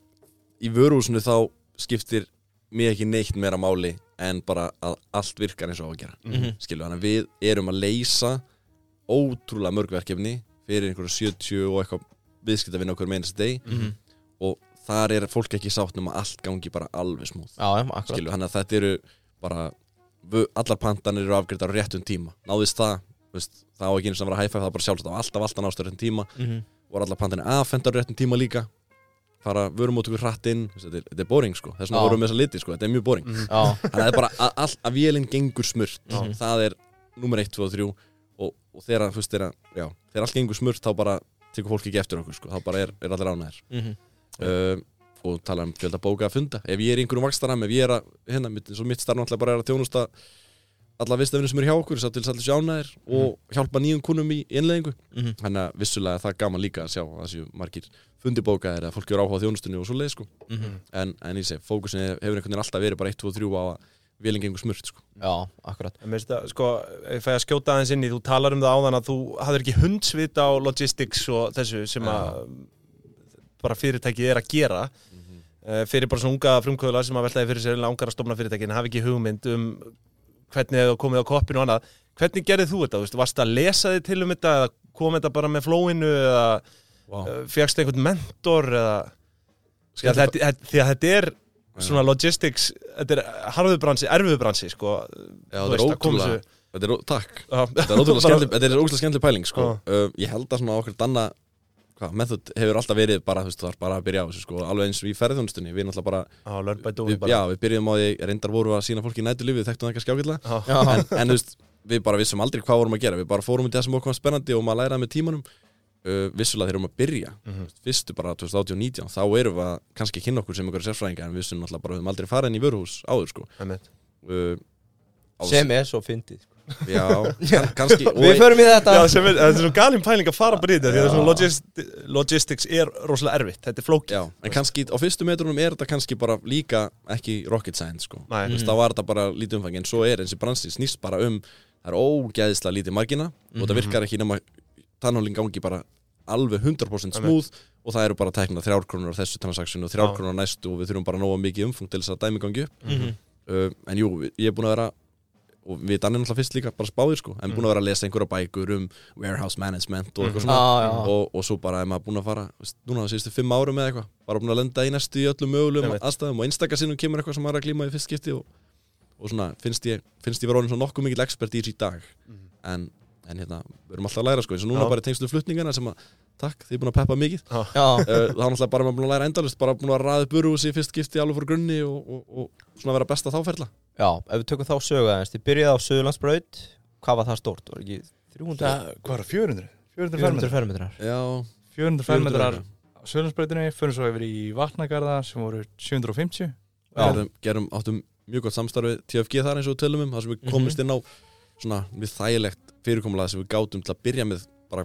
í vöruhúsinu þá skiptir mér ekki neitt meira máli en bara að allt virkar eins og á að gera Mhm. skilu, þannig að við erum að leysa ótrúlega mörg verkefni fyrir einhverju 70 og eitthvað viðskiptavinn okkur með einast deg Mhm. og þar er fólk ekki sátt um að allt gangi bara alveg smúð þannig að þetta eru bara allar pantanir eru afgreitar á réttum tíma. Náðist það, veist, það á ekki eins og að vera hæfæð það er bara sjálfsagt á alltaf alltaf nástu á réttum tíma. Mhm. voru allar pantanir aðfendar á réttum tíma líka. Fara vörumóttökur hratt inn. Þetta er, þetta er boring sko, þess vegna vorum við þessa liti sko, þetta er mjög boring. Mhm. Já, þannig að það er bara að, að, að vélinn gengur smurt. Það er nummer 1, 2 og 3 og, og þegar, þegar, já, þegar allt gengur smurt þá bara tekur fólk ekki eftir okkur sko, þá bara er, er allir ánæðir mhm. uh, og tala um fjölda bóka að funda ef ég er einhverjum vakstaram, ef ég er að hérna, mitt, mitt starf náttúrulega bara er að þjónusta alla vistafinu sem eru hjá okkur, til þess að allir séu ánæðir og hjálpa nýjum kunnum í innleðingu Mhm. þannig að vissulega er það gaman líka að sjá að séu margir fundibókaðir eða fólki eru áhuga á þjónustunni og svo leið sko. Mhm. en, en ég segi, fókusin hefur einhvern veginn alltaf verið bara 1, 2 og 3 á að vélinn gengur smurt sko. Já, akkurat. En mér finnst það, sko, ég fæ að skjóta aðeins inn í, þú talar um það áðan að þú hafðir ekki hundsvit á logistics og þessu sem að bara fyrirtækið er að gera. Uh, fyrir bara svona unga frumkvöðla sem að veltaði fyrir sér langar að stofna fyrirtækin, hafi ekki hugmynd um hvernig þið komið á koppinu og annað. Hvernig gerðið þú þetta, þú veist, varst að lesa þið til um þetta eða kom þetta bara með flóinu eða wow. fegst einhvern mentor eða að Skemmtileg- þetta, þetta- því að þetta er svona logistics, þetta er harfið bransi, erfið bransi, sko. Já, þetta er veist, að koma ótrúlega þessu- Þetta er, ó- takk. Þetta er ótrúlega skemmtileg, þetta er ótrúlega skemmtileg pæling sko. Uh, Ég held að svona okkur danna hvað, method hefur alltaf verið bara, þú veist, það er bara að byrja á þessu sko, alveg eins og í ferðjónustunni, við náttúrulega bara Já, learn by doing við, bara. Já, við byrjum á því, reyndar voru að sína fólki í nætulífi, við þekktum það kannski ágætlega. En, en þú veist, við bara vissum aldrei hvað vorum að gera. Við bara fórum í það sem okkur var spennandi og maður læraði með tímanum uh, vissulega þegar við erum að byrja Mhm. fyrstu bara 2018-19 þá erum við að kannski kynna okkur sem einhverja sérfræðinga en við vissum náttúrulega bara við höfum aldrei farið inn í vöruhús áður sko. Uh, á- sem er svo fyndið sko. Já, kann, kannski Við förum í þetta. Já, sem er, þetta er svo galin pæling að fara bara í þetta því að svona logist, logistics er rosalega erfitt, þetta er flókið. Já, en kannski á fyrstu metrunum er þetta kannski bara líka ekki rocket science sko. Nei. Þú veist, þá var þetta bara lítið umfang en svo er eins og bransi snýst bara um það er ógeðislega lítið margina og þetta virkar ekki nema tannhólinn gangi bara alveg 100% smúð og það eru bara teknað þrjár krónur á þessu transaksjonu og þrjár Já. krónur á næstu og við þurfum bara nóga mikið umfang til þess að dæmi gangi upp. Mhm. uh, en jú, ég er búin að vera og við dannir náttúrulega fyrst líka bara spáðir sko. En búin að vera að lesa einhverja bækur um warehouse management og eitthvað svona. Já, já. og, og svo bara er maður búin að fara núna það síðustu fimm árum eða eitthvað bara búin að lenda í næstu í öllum mögulegum aðstæðum og einstakar sinnum kemur eitthvað sem maður er að glíma í fyrst skipti og, og svona finnst ég, finnst ég vera orðin svona nokkuð mikill expert í þessu í dag. En, en hérna, við erum alltaf að læra sko eins og núna Já. bara tengstu flutningana sem að takk, þið er búin að peppa mikið Já, uh, þá er náttúrulega bara maður búin að læra endalust bara búin að ræða burúsi í fyrst skipti alveg fór grunni og, og, og svona vera besta þáferla já, ef við tökum þá sögu aðeins Þið byrjaði á Suðurlandsbraut Hvað var það stórt? Var ekki 300? Það, hvað er það, 400? 400 400 fermetrar Já, 400 fermetrar á Sölundsbreytinni, fyrir svo yfir í Vatnagarða sem voru 750 Já. gerum, gerum áttum mjög gott samstarfið TFG þar eins og við tölum um þar sem við Mhm. komumst inn á svona við þægilegt fyrirkomulega sem við gátum til að byrja með bara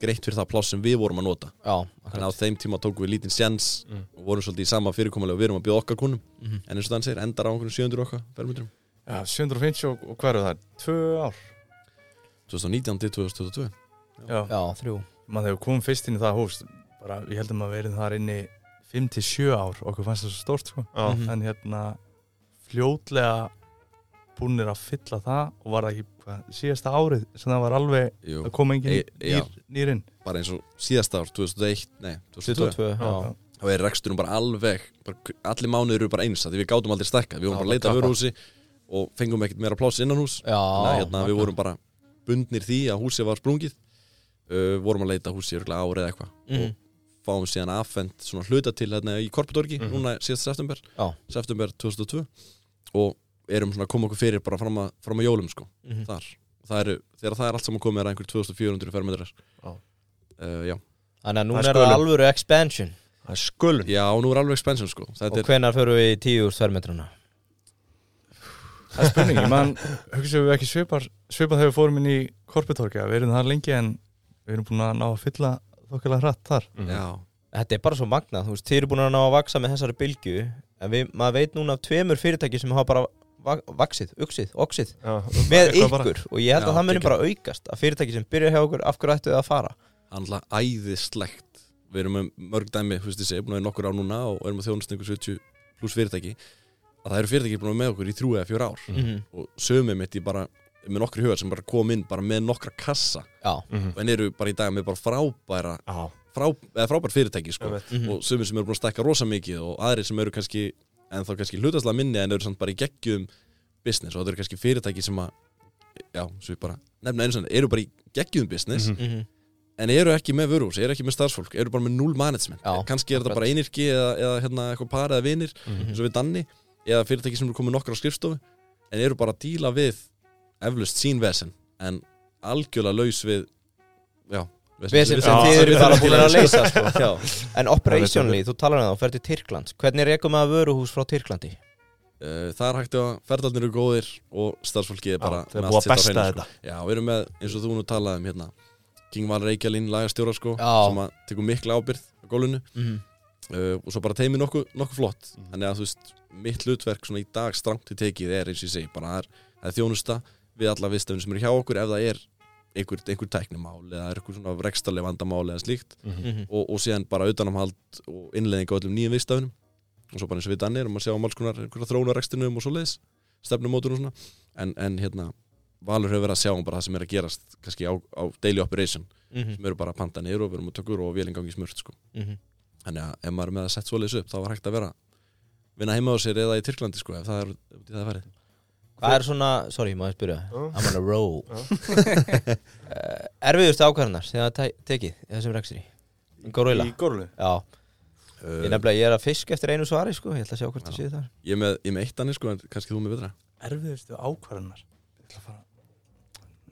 greitt fyrir það pláss sem við vorum að nota Já, að á þeim tíma tókum við lítinn sjens Mm. og vorum svolítið í sama fyrirkomulega og við erum að bjóða okkar kunnum Mhm. en eins og þannig segir endar á einhverjum 700 okkar fermetrum Já, 750 og, og hvað eru það? Tvö ár 2019 til 2022 Já, Já, þrjú mann hefur komið fyrst inn í það hús bara, ég heldum að verið þar inni 5-7 ár, okkur fannst það svo stórt sko. Já, Mhm. en hérna fljótlega búnir að fylla það og var það ekki hvað, síðasta árið sem það var alveg Jú, að koma engin E- já. nýr, nýrinn? Bara eins og síðasta ár 2001, nei 2002 22, já. Já. þá er reksturinn bara alveg bara, allir mánuður eru bara eins því við gátum aldrei stækkað. Við vorum Já, bara að leita að vöruhúsi og fengum ekkert meira pláss innan hús Já, að hérna, við vorum bara bundnir því að húsið var sprungið. Uh, vorum að leita húsi örgulega árið eða eitthvað. Mhm. og fáum síðan affend svona hluta til hérna í Korputorgi Mhm. núna síðast september. Já. september 2002 og erum svona að koma okkur fyrir bara fram að, fram að jólum sko Mhm. þar það eru, þegar það er allt saman komið er einhver 2400 fermetrar Já. uh, já. Þannig að nú Það er það alvöru expansion Það er skölun já, nú er alveg expansion sko þetta Og er, hvenar förum við í tíu úr þvermetruna? Það er spurning, ég man, hugsaðum við ekki svipar svipað þegar við fórum inn í Korpitorga við erum þar lengi en við erum búin að ná að fylla þokkilega hratt þar Mhm. já, Þetta er bara svo magnað, þú veist, þið eru búin að ná að vaksa með þessari bylgju En við, maður veit núna af tveimur fyrirtæki sem hafa bara va- vaxið, uxið, oxið Já, Með ykkur, og ég held Já, að það muni bara aukast Að fyrirtæki sem byrja hjá okkur, af hverju ættu þið að fara? handla æðislegt við erum með mörg dæmi, þú veist ég segi, búin að vera nokkur á núna og erum að þjónast einhver 70 pluss fyrirtæki að það eru fyrirtæki búin að vera með okkur í þrjú eða fjör ár Mhm. og sögumið mitt í bara með nokkri hugar sem bara kom inn bara með nokkra kassa Já, Mhm. en eru bara í dag með bara frábæra frá, eða frábær fyrirtæki sko. einmitt. Mhm. og sömur sem eru búin að stækka rosa mikið og aðrir sem eru kannski en þá kannski hlutaslega minni en eru samt bara í geggjum business og það eru kannski fyrirtæki sem að já, svo ég bara nefna einu sann eru bara í geggjum business Mhm. Mhm. en eru ekki með vörús, eru ekki með starfsfólk eru bara með null management Já, kannski er þetta bara einirki eða, eða hérna, eitthvað par eða vinir Mhm. eins og við Danni eða fyrirtæki sem eru komið nokkra á skrifstofu en eru bara að díla við eflust sín vesen en algjörlega laus við já, Vesen sem Já, þið eru bara búin að leysa sko. já, En operationally, þú talar um það, þú fer til Tyrklands Hvernig rekum maður vöruhús frá Tyrklandi? uh, það er hægt að ferðarnir eru góðir og starfsfólkið er bara Það er með allt að sitt á besta hreinu, þetta sko. já, við erum með, eins og þú nú talaði um hérna King Val Reykjalín lagastjóra sko Já. sem að tekur mikla ábyrð á gólunu Mhm. uh, og svo bara teimi nokkuð nokku flott Mhm. þannig að þú veist, mitt hlutverk svona í dag strangt til tekið er eins og ég segi bara það er, það er þjónusta við alla viðstöfnir sem eru hjá okkur ef það er einhver, einhver tæknimál eða er einhver svona rekstarleg vandamál eða slíkt Mhm. Mhm. og, og síðan bara utanamhald og innleðing á öllum nýjum viðstöfnum og svo bara eins og við dannir um að sjá um alls konar einhverja þróun á rekstinum og svo leiðis stefnumótur og svona en, en hérna Valur hefur verið að sjá um bara það sem er að gerast kannski á, á daily operation Mhm. sem eru bara að panta niður og við erum að tökur og vélingangi smurt sko. Mhm. Þannig að ef maður er með að setja svoleiðis upp þá var hægt að vera vinna heima á sér eða í Tyrklandi sko ef það er út í það farið. Hvað er svona, sorry, ég spyrja? Já. I'm on a roll. Uh, Erfiðustu ákvarðanar sem það te- tekið í þessum rekstri? Gorilla? Í górlu Já, Uh, ég nefnilega, ég er að fisk eftir einu svari sko. Ég ætla að sjá hvort það séð þar. Ég, er með, ég með eitt annir sko en kannski þú með betra. Erfiðustu ákvarðanar Ég ætla að fara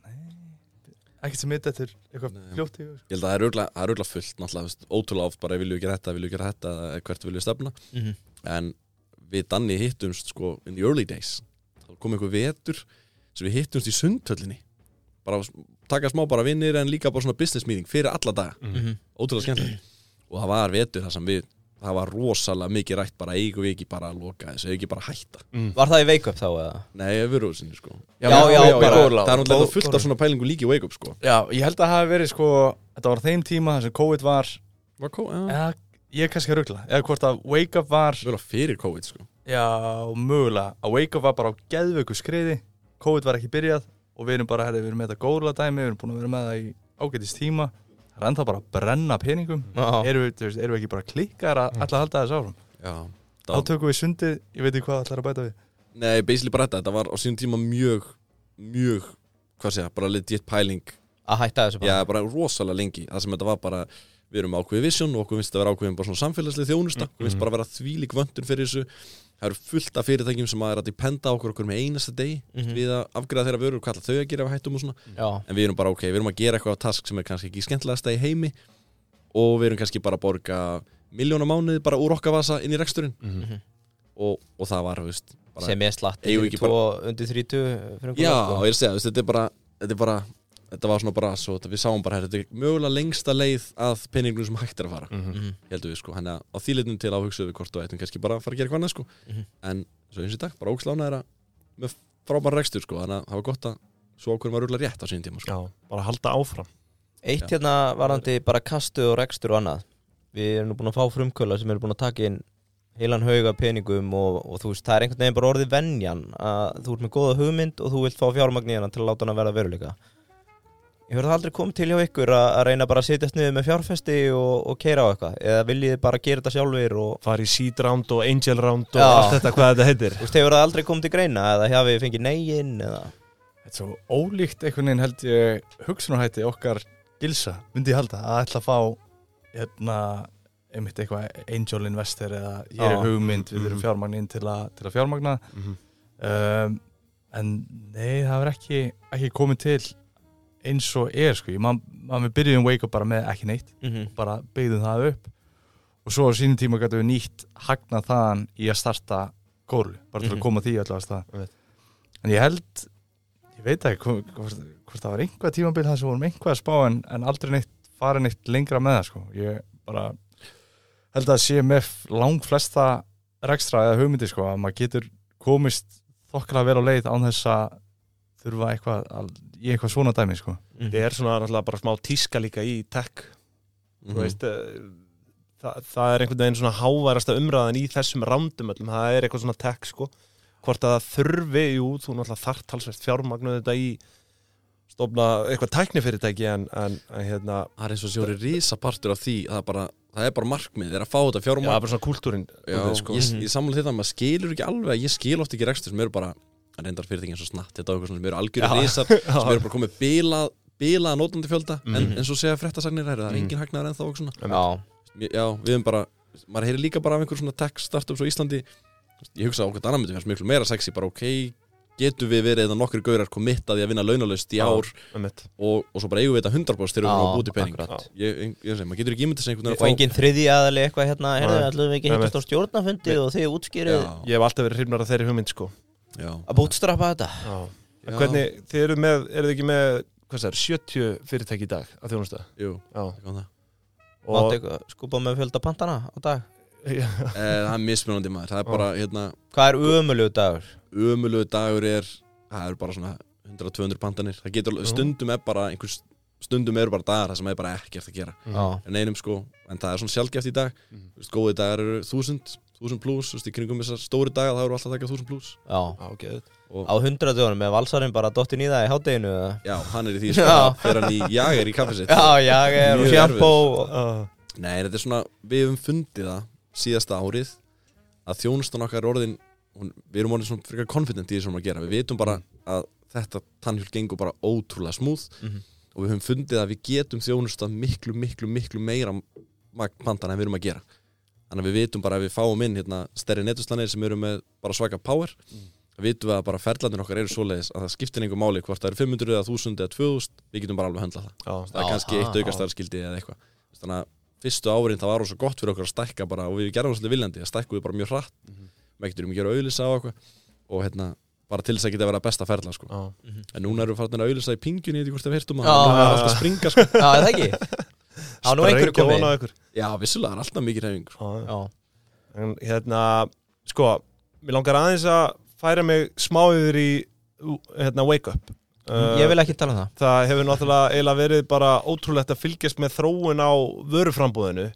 Nei Ekkert sem mitt eftir eitthvað fljótt í sko. Ég held að það er örgulega fullt náttúrulega, ótrúlega oft bara vilju við gera þetta, vilju gera þetta eða hvert vilju stefna. Mm -hmm. en við Danni hittumst sko in the early days kom einhver vetur sem við hittumst í sundhöllinni. Bara taka smá bara vinnir en líka bara svona business meeting fyrir alla daga. Mhm. ótrúlega skemmtilegt. Og það var vetur þar sem við það var rosalega mikið rætt bara eigum við ekki bara að loka þessu, eigum ekki bara að hætta. Mm. Var það í wake up þá eða? nei, við erum sinni sko Já, já, bara- góðlega. það er náttúrulega fullt af svona pælingu líki í wake up sko. Já, ég held að það hafi verið sko Þetta var á þeim tíma þar sem COVID var. Var kó, já, eða, Ég er kannski að ruggla Eða hvort að Wake Up var vel að fyrir COVID sko Já, mögulega. Að Wake Up var bara á geðveiku skriði. COVID var ekki byrjað Og við erum bara, herri, við erum með þetta góðla dæmi Við erum búin að vera með það í ágætist tíma. Það er ennþá bara að brenna peningum. Já, Erum við, þú veist, erum við ekki bara klikkar að Mm. alltaf halda þess áfram? Já, Þá tökum við sundið, ég veit ekki hvað allar að bæta við. Nei, basically bara þetta. Þetta var á sínum tíma mjög mjög, hvað segja, bara legit pæling. Að hætta þessu Já, bara bara rosalega lengi. Það sem þetta var bara, við erum ákveðið vision og okkur finnst þetta vera ákveðin bara svona samfélagslega þjónusta okkur finnst Mhm. bara vera þvílík vöndun fyrir þessu Það eru fullt af fyrirtækjum sem að er að dependa okkur okkur með einasta degi Mhm. við að afgræða þeirra vörur, hvað ætla þau að gera við hættum og svona Já, en við erum bara ok, við erum að gera eitthvað á task sem er kannski ekki skemmtilegasta í heimi og við erum kannski bara að borga miljóna mánuði bara úr okkar vasa inn í reksturinn Mhm. Mhm. og, og það var, veist bara, sem ég slatt ekki Tvo undir 30 fyrir Já, og ég er að segja, veist, þetta er bara þetta er bara, þetta var svona bara svo, þetta, við sáum bara, þetta er mögulega lengsta leið að peningum sem hægt er að fara Mhm. Mhm. heldum við sko, hann er á þýleitnum til að hugsa við hvort og ættum kannski bara að fara að gera hvað annað sko Mhm. en svo eins og í dag, bara ógslána er að með frábæra rekstur sko, þannig að það var gott að svo ákveðum að rúgla rétt á sín tíma sko. Já, bara halda áfram Eitt Já. hérna varandi bara kastu og rekstur og annað Við erum nú búin að fá frumkvöla sem eru búin að taka inn heilan hauga peningum og, og þú veist, það er einhvern veginn bara orðið venjan að þú ert með góða hugmynd og þú vilt fá fjármagn í hana til að láta hana verða veruleika hefur það aldrei komið til hjá ykkur að, að reyna bara að sitjast niður með fjárfesti og, og keira á eitthvað eða viljið þið bara gera þetta sjálfur og Fara í seed round og angel round og Já. allt þetta hvað þetta heitir þú veist, hefur það aldrei komið til greina eða hafið þið fengið negin eða Þetta er svo ólíkt einhvern veginn held ég hugsunarhætti okkar gilsa myndi ég halda að ætla að fá hérna, einmitt eitthvað angel investor eða ég er Já. hugmynd, við erum Mhm. fjármagn inn til, a, til að fjármagna Mhm. um, en nei, það er ekki, ekki komið til eins og er sko, við byrjuðum Wake Up bara með ekki neitt Mhm. bara byggðum það upp og svo á sínum tíma gætum við nýtt hagnað þaðan í að starta góru, bara til Mhm. að koma því að Einmitt. en ég held ég veit ekki hvort, hvort, það var einhvað tímabil það sem vorum einhvað að spá en, en aldrei neitt farið neitt lengra með það sko. ég bara held að sé með lang flesta rekstra eða hugmyndi sko, að maður getur komist þokkala vel á leið án þess að þurfa eitthvað að, í eitthvað svona dæmi sko. Mhm. Þetta er svona náttúrulega bara smá tíska líka í tech Mhm. þú veist eh, það, það er einhvern veginn svona háværasta umræðan í þessum rándum öllum, það er eitthvað svona tech sko, hvort að það þurfi jú, þú náttúrulega þarf talsvert fjármagnu þetta í stofna eitthvað tæknifyrirtæki en, en, en hérna Það er eins og sjóri rísa partur af því það er bara, það er bara markmið, það er að fá þetta já, fjármagn bara svona kúltúrin Já, sko. ég, Mhm. ég samla þetta, maður skilur ekki alveg ég skil oft ekki rekstur sem eru bara að reyndar fyrirtæki eins og snatt, þetta og eitthvað svona sem eru algjörir Já. risar, sem eru bara komið bilað bilað nótandi fjölda, en, Mhm. en svo segja fréttasagnir það er Mhm. engin hagnaður ennþá og svona. Já, við erum bara, maður heyrir líka bara af einhver svona tech startups á Íslandi. Ég hugsa okkur annar myndi fannst miklu meira sexy bara ok, getum við verið eða nokkru gaurar kommittaði að vinna launalaust í Já. ár? og, og svo bara eigum við þetta 100% þegar við erum Já, að búti pening ég, ég, ég segi, maður getur ekki ímyndið sig einhvern og veginn engin þriði aðali eitthvað hérna ætlum við ekki hittast á stjórnafundi og þið útskýrið. Ég hef alltaf verið hrifnar af þeirri hugmynd sko já, að bútstrappa þetta. Já. En Já. hvernig, þið eru með, eru þið ekki með hvað það er, 70 fyrirtæki í dag að þjónusta? Jú, já. það kom það. Máttu og eitthvað skúpa með fjölda pantana á dag? Eh, það er mismunandi maður, það er bara hérna, Hvað er umöluðu dagur? ömulegu dagur er það eru bara svona 100-200 pandanir það getur, Já. stundum er bara einhvers, stundum eru bara dagar það sem er bara ekkert að gera. Já, en einum sko, en það er svona sjálfgeft í dag. Þú veist, góði dagar eru 1000 1000 plus, þú veist, í kringum þessar stóri dagar það eru alltaf að taka 1000 plus. Já. Já, ok, og Á hundraðjónum með valsarinn bara dottin í það í hátteginu eða? já, hann er í því sko, þegar hann í jager í kaffið sitt. Já, já, ég er og sjampó uh, Nei, þetta er svona, við höfum fundið það síðasta árið að þjónustan okkar er orðin hún, við erum orðin svona frekar confident í því sem við erum að gera. Við vitum bara að þetta tannhjól gengur bara ótrúlega smúð Mhm. og við höfum fundið að við getum þjónustan miklu, miklu, miklu meira magn pantana en við erum að gera þannig að við vitum bara að við fáum inn hérna, stærri netuslanir sem eru með bara svaka power mm. vitum við að bara ferlandir okkar eru svoleiðis að það skiptir einhver máli hvort það eru 500 eða 1000 eða 2000 við getum bara alveg höndla það já, það er Já, kannski eitt já. aukastarskildi eða eitthvað þannig að fyrstu árin það var rosa gott fyrir okkur að stækka bara og við gerðum svolítið viljandi að stækkuðu bara mjög hratt mm Mhm. við getum að gera auðlýsa á eitthvað og hérna bara til þess að geta að vera besta ferla sko. já. en núna erum við farin að auðlýsa í pingjunni ekki hvort það að Já, það er já, alltaf já. að springa sko. Já, er það ekki? Já, nú einhverju Sprengja á ykkur. já, vissulega, það er alltaf mikið reyfing sko. En hérna, sko, mér langar aðeins að færa mig smá yfir í hérna, wake up. Uh, ég vil ekki tala um það Það hefur náttúrulega eiginlega verið bara ótrúlegt að fylgjast með þróun á vöruframbúðinu.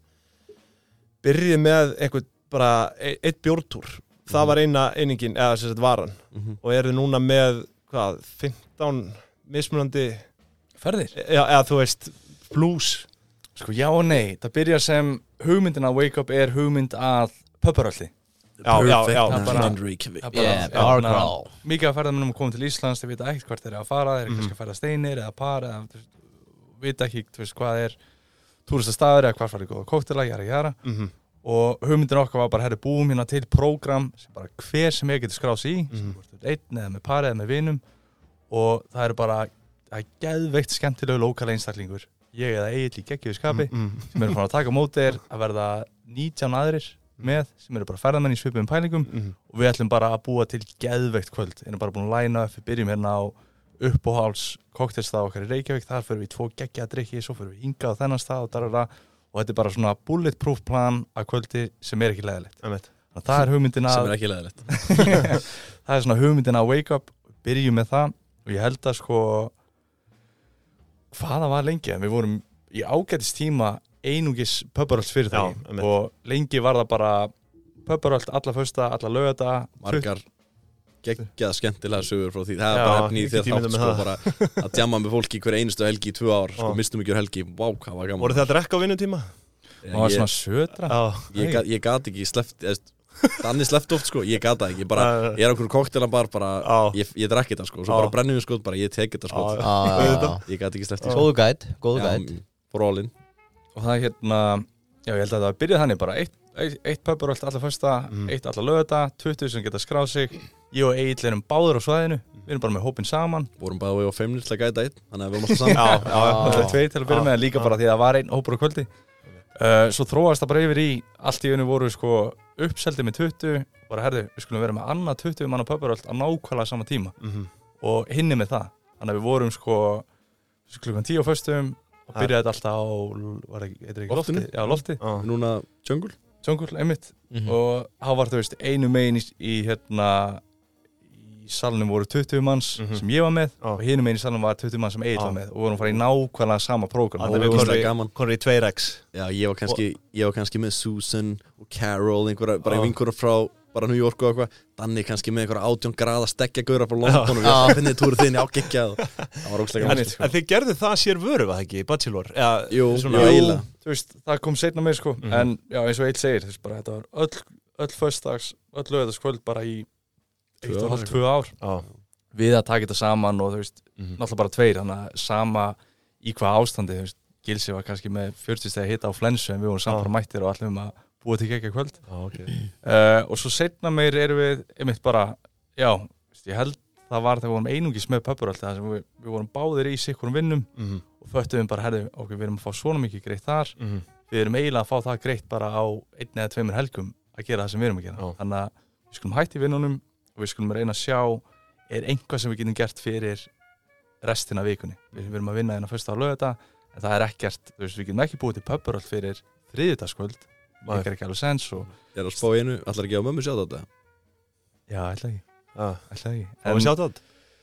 Byrjið með einhvern bara e- eitt bjórtúr. Það Mhm. var eina einingin, eða sem sagt varan. Mhm. Og eru núna með, hvað, 15 mismunandi, Ferðir? eða, eða þú veist, blues. Sko já og nei, það byrjar sem hugmyndin að Wake Up er hugmynd að pöpparöldi Já, já, já. Mikið af ferðarmennum komið til Íslands, þeir vita ekkert hvert þeir eru að fara, þeir eru Mhm. kannski að ferða steinir eða par eða vita ekki veist, hvað er túristastæður eða hvað farið góða kóktela, jara jara. Mhm, og hugmyndin okkar var bara, herri, búum hérna til prógram sem bara hver sem ég getur skráð sig í Mhm. þú ert einn eða með pari eða með vinum. Og það eru bara það er geðveikt skemmtilegu lokala einstaklingur ég eða Egil í geggjöðu skapi mhm. sem eru fann að taka á móti þér að verða 19 aðrir með sem eru bara ferðamenn í svipum pælingum. Mhm. og við ætlum bara að búa til geðveikt kvöld. Erum bara búin að læna upp, við byrjum hérna á uppáháls koktelstað okkar í Reykjavík. Þar fyrir við tvo geggja drikki, svo fyrir við hingað á þennan stað og darara og þetta er bara svona bulletproof plan að kvöldi sem er ekki leðilegt að það er hugmyndin sem að er ekki leðilegt það er svona hugmyndin að wake up byrjum með það. Og ég held að sko hvaða var lengi en við vorum í ágætis tíma einungis pöpparöld Já, fyrirtæki einmitt. og lengi var það bara pöpparöld alla fösta, alla lögata margar geggjað skemmtilega sögur frá því það er Já, bara efni í ég þér get ímyndað þátt sko, bara að djama með fólki hver einustu helgi í tvö ár sko, Já. mistum ekki helgi, vá hvað var gaman Voru þið að drekka á vinnutíma? og það var ég, svona södra Já. ég, gat, ég gat ekki sleppt eðst, þannig sleppt oft sko, ég gat það ekki bara, Já. ég er okkur koktelan bara, Já. ég, ég drekk þetta sko, svo Já. bara brennum við sko, bara ég tek þetta sko Já, Já, já, já. ég gat ekki sleppt því Góðu gæt, góðu Já, gæt for all in og það er hérna Já, ég held að það byrjaði þannig bara eitt, eitt, eitt pubur alltaf alla fyrsta, Mhm. eitt alla lögða 20 sem geta skráð sig ég og Egil erum báður á svæðinu við erum bara með hópin saman Vorum bæði á feimnir til að gæta einn Þannig að við vorum alltaf saman Já, já, Það já. er tveir til að byrja Já, með, en líka já. bara því að það var einn hópur á kvöldi uh, Svo þróast það bara yfir í Allt í einu voru sko uppseldi með 20 Bara herðu, við skulum vera með annað 20 manna pöpuröld á nákvæmlega sama tíma Mhm. Og hinni með það Þannig að við vorum sko klukkan 10 á föstum Og byrjaði þetta alltaf á ekki, lofti? Já, lofti, Já. Núna Jungle Jungle, einmitt Mhm. Og þá var það veist einu megin í, í hérna Í salnum voru 20 manns Mhm. sem ég var með Já. Og hinu megin í salnum var 20 manns sem Egil Já. var með Og við vorum að fara í nákvæmlega sama prógram Og að við konur í- gaman. konur í 2x Já, ég var kannski, ég var kannski með Susan og Carol, einhverja, bara vinkur frá bara New York og eitthvað Danni kannski með einhverja átjón graða stekkja gauðra frá London og við finnið túrið þinn í ágeggjað Það var En, gaman en þið gerðu það sér vöru, var það ekki, Bachelor? Ja, Jú, svona, jú, veist, það kom setna með sko Mhm. en já, eins og Eil segir, þú veist, bara þetta var öll, öll föstags, öll lögðarskvöld bara í Tvö eitt og ár, Já. við að taka þetta saman og þú veist, Mhm. náttúrulega bara tveir þannig að sama í hvað ástandi þú veist, Gilsi var kannski með 40 stegi hitta á flensu en við vorum bara mættir og allir um að búa til ekki kvöld Já, ok. uh, og svo setna meir erum við einmitt bara, já, veist, ég held það var þegar við vorum einungis með pöpur alltaf sem við, við vorum báðir í sikkurum vinnum Mhm. og föttuðum bara, herðu, ok, við erum að fá svona mikið greitt þar Mhm. við erum eiginlega að fá það greitt bara á einn eða tveimur helgum að gera það sem við erum að gera þannig að við skulum hætti vinnunum og við skulum reyna að sjá er einhvað sem við getum gert fyrir restina vikunni við, við erum að vinna hérna fyrst á lögða en það er ekkert, þú veist, við getum ekki búið til pöpur all fyrir þriðjudagskvöld Nei. það er ekki alveg sens og Ég er að spá einu, allar ekki á mömmu sjá þetta já, ætla ekki, Já. ætla ekki Og við sjátt það?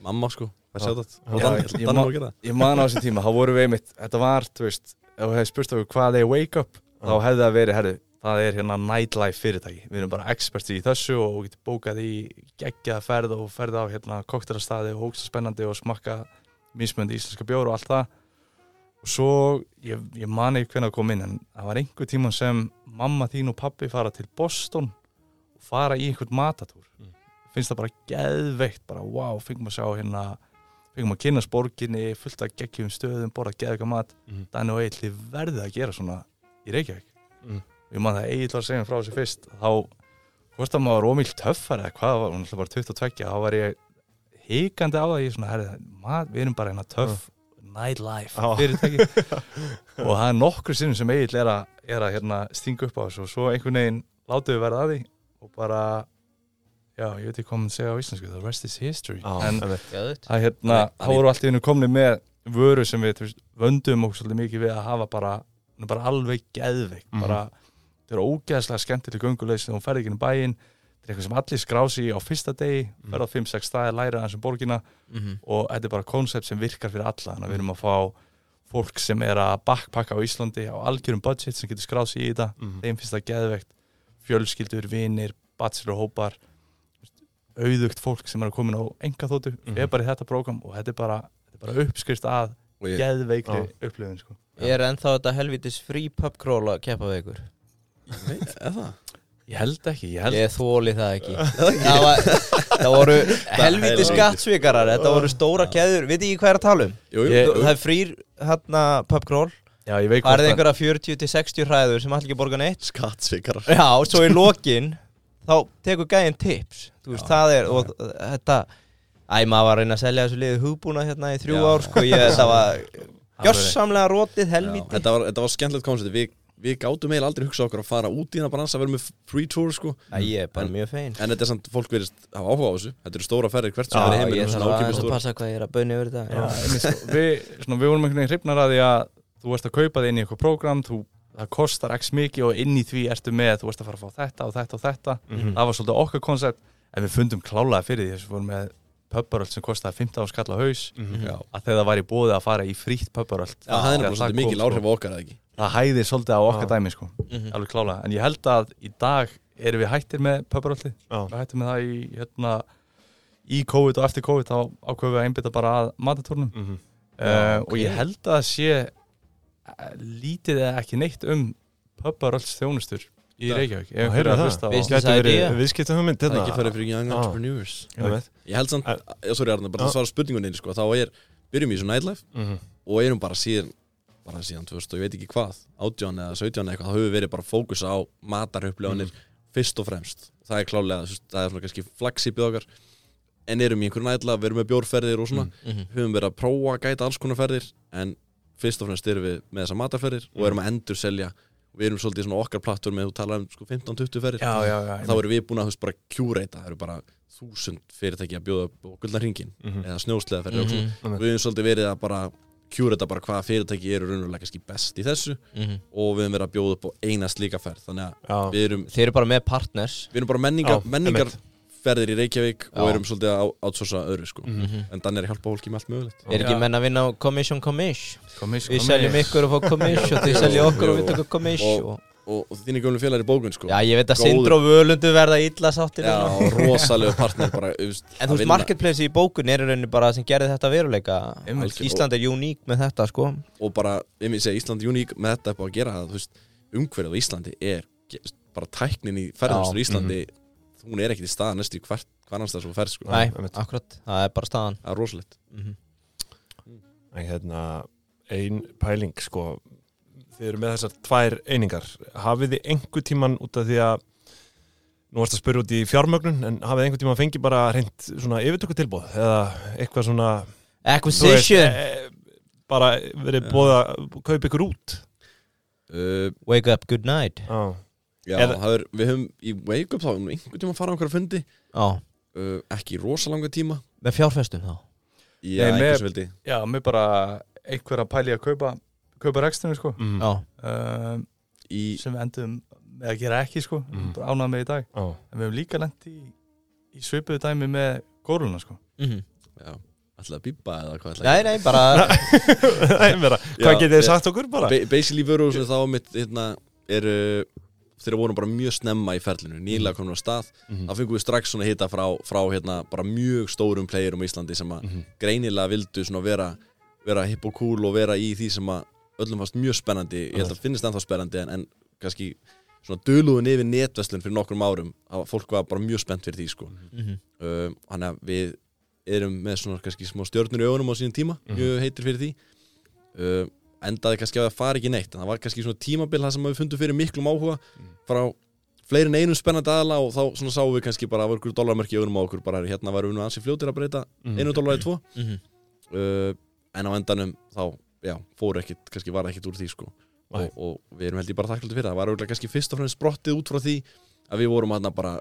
Mamma sko, hvað Já. sjá þetta ég- man á þessum tíma, þá vorum við einmitt þetta var, þú veist, ef þú hefði spurt okkur hvað er wake up, þá Já. hefði það verið herðu, það er hérna nightlife fyrirtæki við erum bara experts í þessu og við getum bókað í geggjaða ferð og ferð á hérna koktelastæði og hóksta spennandi og smakka mismöndi íslenska bjór og allt það og svo, ég, ég man ekki hvernig að koma inn en það var einhver tíma sem mamma þín og pappi fara til Boston og fara í einhvern matatúr Mm. finnst það bara geðveikt bara wow, fengum að sjá hérna fengum að kynna sporginni, fullt af geggjum stöðum borða geðveika mat. Danni og Egil þið verðið að gera svona í Reykjavík Mhm. Ég man það var að segja frá þessu fyrst þá, hvort að maður var ómíl töffar eða hvað, var, hún ætla bara 22 þá var ég hikandi á það ég svona, herri, mat, við erum bara hérna töff nightlife Já. fyrirtæki og það er nokkru sinnum sem Egil er að, er að hérna, stinga upp á þessu og svo einhvern veginn látum við verða að því og bara já, ég veit ekki hvað maður segja á íslensku the rest is history Já, en einmitt. Geðveikt. að hérna, þá voru allt í hennu komni með vöru sem við vöndum okkur svolítið mikið við að hafa bara, bara alveg geðveik, Mhm. bara það eru ógeðslega skemmtileg göngulegs þegar hún ferði ekki inn í bæinn þetta er eitthvað sem allir skrási á fyrsta degi Mhm. ferða á 5-6 staði, læra hans um borgina Mhm. og þetta er bara koncept sem virkar fyrir alla þannig að við erum að fá fólk sem er að backpacka á Íslandi á algjörum budget sem getur skráð sig í þetta Mhm. þeim finnst það geðveikt fjölskyldur, vinir, bachelor hópar auðugt fólk sem er að koma á enga þóttu, Mhm. er bara í þetta prógram og þetta er bara, þetta er bara uppskrift að ég, geðveikri upplifin sko. Er ennþá þetta helvitis frí pubcrawl að keppa við ykkur? Eða það? Ég held ekki, ég held Ég þóli það ekki. Það, var, það voru helvitis helvítis. skattsvikarar Þetta voru stóra keður, veit ekki hvað er að tala um? Jú, jú, Ég- jú, Það er frýr hérna pubcrawl já, ég veit Það er einhverja 40-60 hræður sem allir ekki borga neitt? Skattsvikarar. Já, svo í lokin þá tekur gæðin tips. Þú veist, Já, það er, og þetta Æ, maður var að reyna að selja þessu liðu hugbúna hérna í þrjú Já. ár, sko, ég, þetta var gjörsamlega rótið helviti þetta, var, þetta var skemmtilegt koncept. Við, við gátum eiginlega aldrei hugsa okkur að fara út í hérna bransa að vera með free tour sko. Æ, ég er bara En- mjög fein En þetta er samt, fólk verðist hafa áhuga á þessu. Þetta eru stóra ferðir hvert sem er heiminum þarf svona að að tour. passa hvað ég er að bönni yfir þetta. Sko, við, svona, við vorum einhvern veginn hrifnar að því að þú varst að kaupa þig inn í eitthvað prógram þú, það kostar x mikið og inn í því ertu með þú varst að fara að fá þetta og þetta og þetta. Mhm. það var svolítið okkar koncept en við fundum klálega fyrir því að pubbaröld sem kostaði 15 skall á haus. Mhm. Já, að þegar það var í bóði að fara í frítt pubbaröld Já, það er nefnilega svolítið mikil áhrif á okkar eða ekki það hæði svolítið á okkar dæmi sko, Mhm. alveg klálega en ég held að í dag erum við hættir með pubbaröldi Já. við hættum með það í hérna, í COVID og eftir COVID þá ákveðum við að einbytta bara að matatórnum Mhm. uh, ok. og ég held að sé eh, lítið eða ekki neitt um pubbarölds þjónustur í. Reykjavík ef er að það. Gæti verið idea. viðskipta hugmynd Það er hérna. ekki farið fyrir Young Já. Entrepreneurs. Ég held samt, já, sorry Arna, bara Já. að svara spurningunni sko, þá er, byrjum í þessu nightlife Mhm. og erum bara síðan bara síðan 2000 og ég veit ekki hvað 18 eða 17 eða eitthvað, það hefur verið bara fókus á matarupplifanir fyrst og fremst. Það er klálega, það er svona kannski flagsípið okkar. En erum í einhverjum nætla, við erum með bjórferðir og svona. Mhm. höfum verið að prófa að gæta alls konar ferðir en fyrst og fremst erum við með þessa matarferðir og erum að endur selja við erum svolítið svona okkar plattur með þú talar um sko 15-20 ferðir. Þá erum við búin að bara kjúreita það eru bara þúsund fyrirtæki að bjóða upp á gullna hringin Mhm. eða snjósleða ferðir og svona. Mhm. og við höfum svolítið verið að bara kjúreita bara hvaða fyrirtæki eru raunverulega kannski best í þessu Mhm. og við höfum verið að bjóða upp á eina slíka ferð þannig að Já, við erum, Þeir eru bara með partners við erum bara menningar, Já, menningarferðir í Reykjavík og Já. erum svolítið að átsorsa öðru sko. Mhm. en þannig er að hjálpa fólki með allt mögulegt Er ekki Já. menn að vinna á commission commission Við seljum ykkur og fá commission Þið selja okkur og við tökum commission Og- og, og þínir gömlu félagar í bókun sko. Já, ég veit að Góður. Sindri og Völundu verða illa sáttir Já, núna. rosalegu partner bara, veist, En þú veist, marketplace í bókun er í rauninni bara það sem gerði þetta veruleika Einmitt. Ísland er uník með þetta, sko og bara, ég myndi segja Ísland uník með þetta á að gera það, þú veist, umhverfið á Íslandi er ge- bara tæknin í ferðarmstur í Íslandi hún er ekkert í stað næstu í hvert hvernanstað svo ferð sko. Nei, einmitt. akkurat, það er bara staðan það er rosalegt Mhm. En hérna, ein pæling sko, þið eru með þessar tvær einingar, hafið þið einhver tíman út af því að nú varst að spyrja út í fjármögnun en hafið þið einhver tíman fengið bara reynd svona yfirtöku tilbúð eða eitthvað svona þú veist, Acquisition, eh, bara verið búið að kaupa ykkur út? Uh, wake up, good night. Já, já, Eða- er, við höfum í Wake Up þá höfum við einhvern tíma að fara á einhverja fundi. Já, uh, ekki í rosalanga tíma. Með fjárfestum þá? Já, Nei, með- Já, mér bara einhver að pæli að kaupa kaupa rekstinu, sko. Mm. Já, um, í, sem við endum með að gera ekki, sko. Mm. ánað með í dag. Já, en við hefum líka lent í, í svipuðu dæmi með górluna, sko. Mhm. Já, að bípa eða hvað Nei, nei, bara Nei, vera, hvað getið þið sagt okkur bara? Ba basically vöruhúsinu þá mitt hérna, eru þeir voru bara mjög snemma í ferlinu. Nýlega komin á stað. Mhm. þá fengum við strax svona hita frá, frá hérna, bara mjög stórum playerum á Íslandi sem að Mhm. greinilega vildu svona vera, vera hipp og cool og vera í því sem að öllum fannst mjög spennandi. Ég held að finnist ennþá spennandi en, en kannski svona döluðun yfir netverslun fyrir nokkrum árum að fólk var bara mjög spennt fyrir því sko. Mhm. um, hann að við erum með svona kannski smá stjörnur í augunum á sínum tíma mjög heitir fyrir því. Um, endaði kannski að það fari ekki neitt en það var kannski svona tímabil það sem við fundum fyrir miklum áhuga frá fleiri en einum spennandi aðala og þá svona sáum við kannski bara að var ykkur dólarmerki í augunum á okkur bara hérna varum við nú ansi fljótir að breyta Mhm. einu dólar í tvo. Mhm. uh, en á endanum þá já, fóru ekkit, kannski var ekkit úr því sko. Og, og við erum held ég bara þakklandi fyrir það. Það var auðvitað kannski fyrst og fremst sprottið út frá því að við vorum hérna bara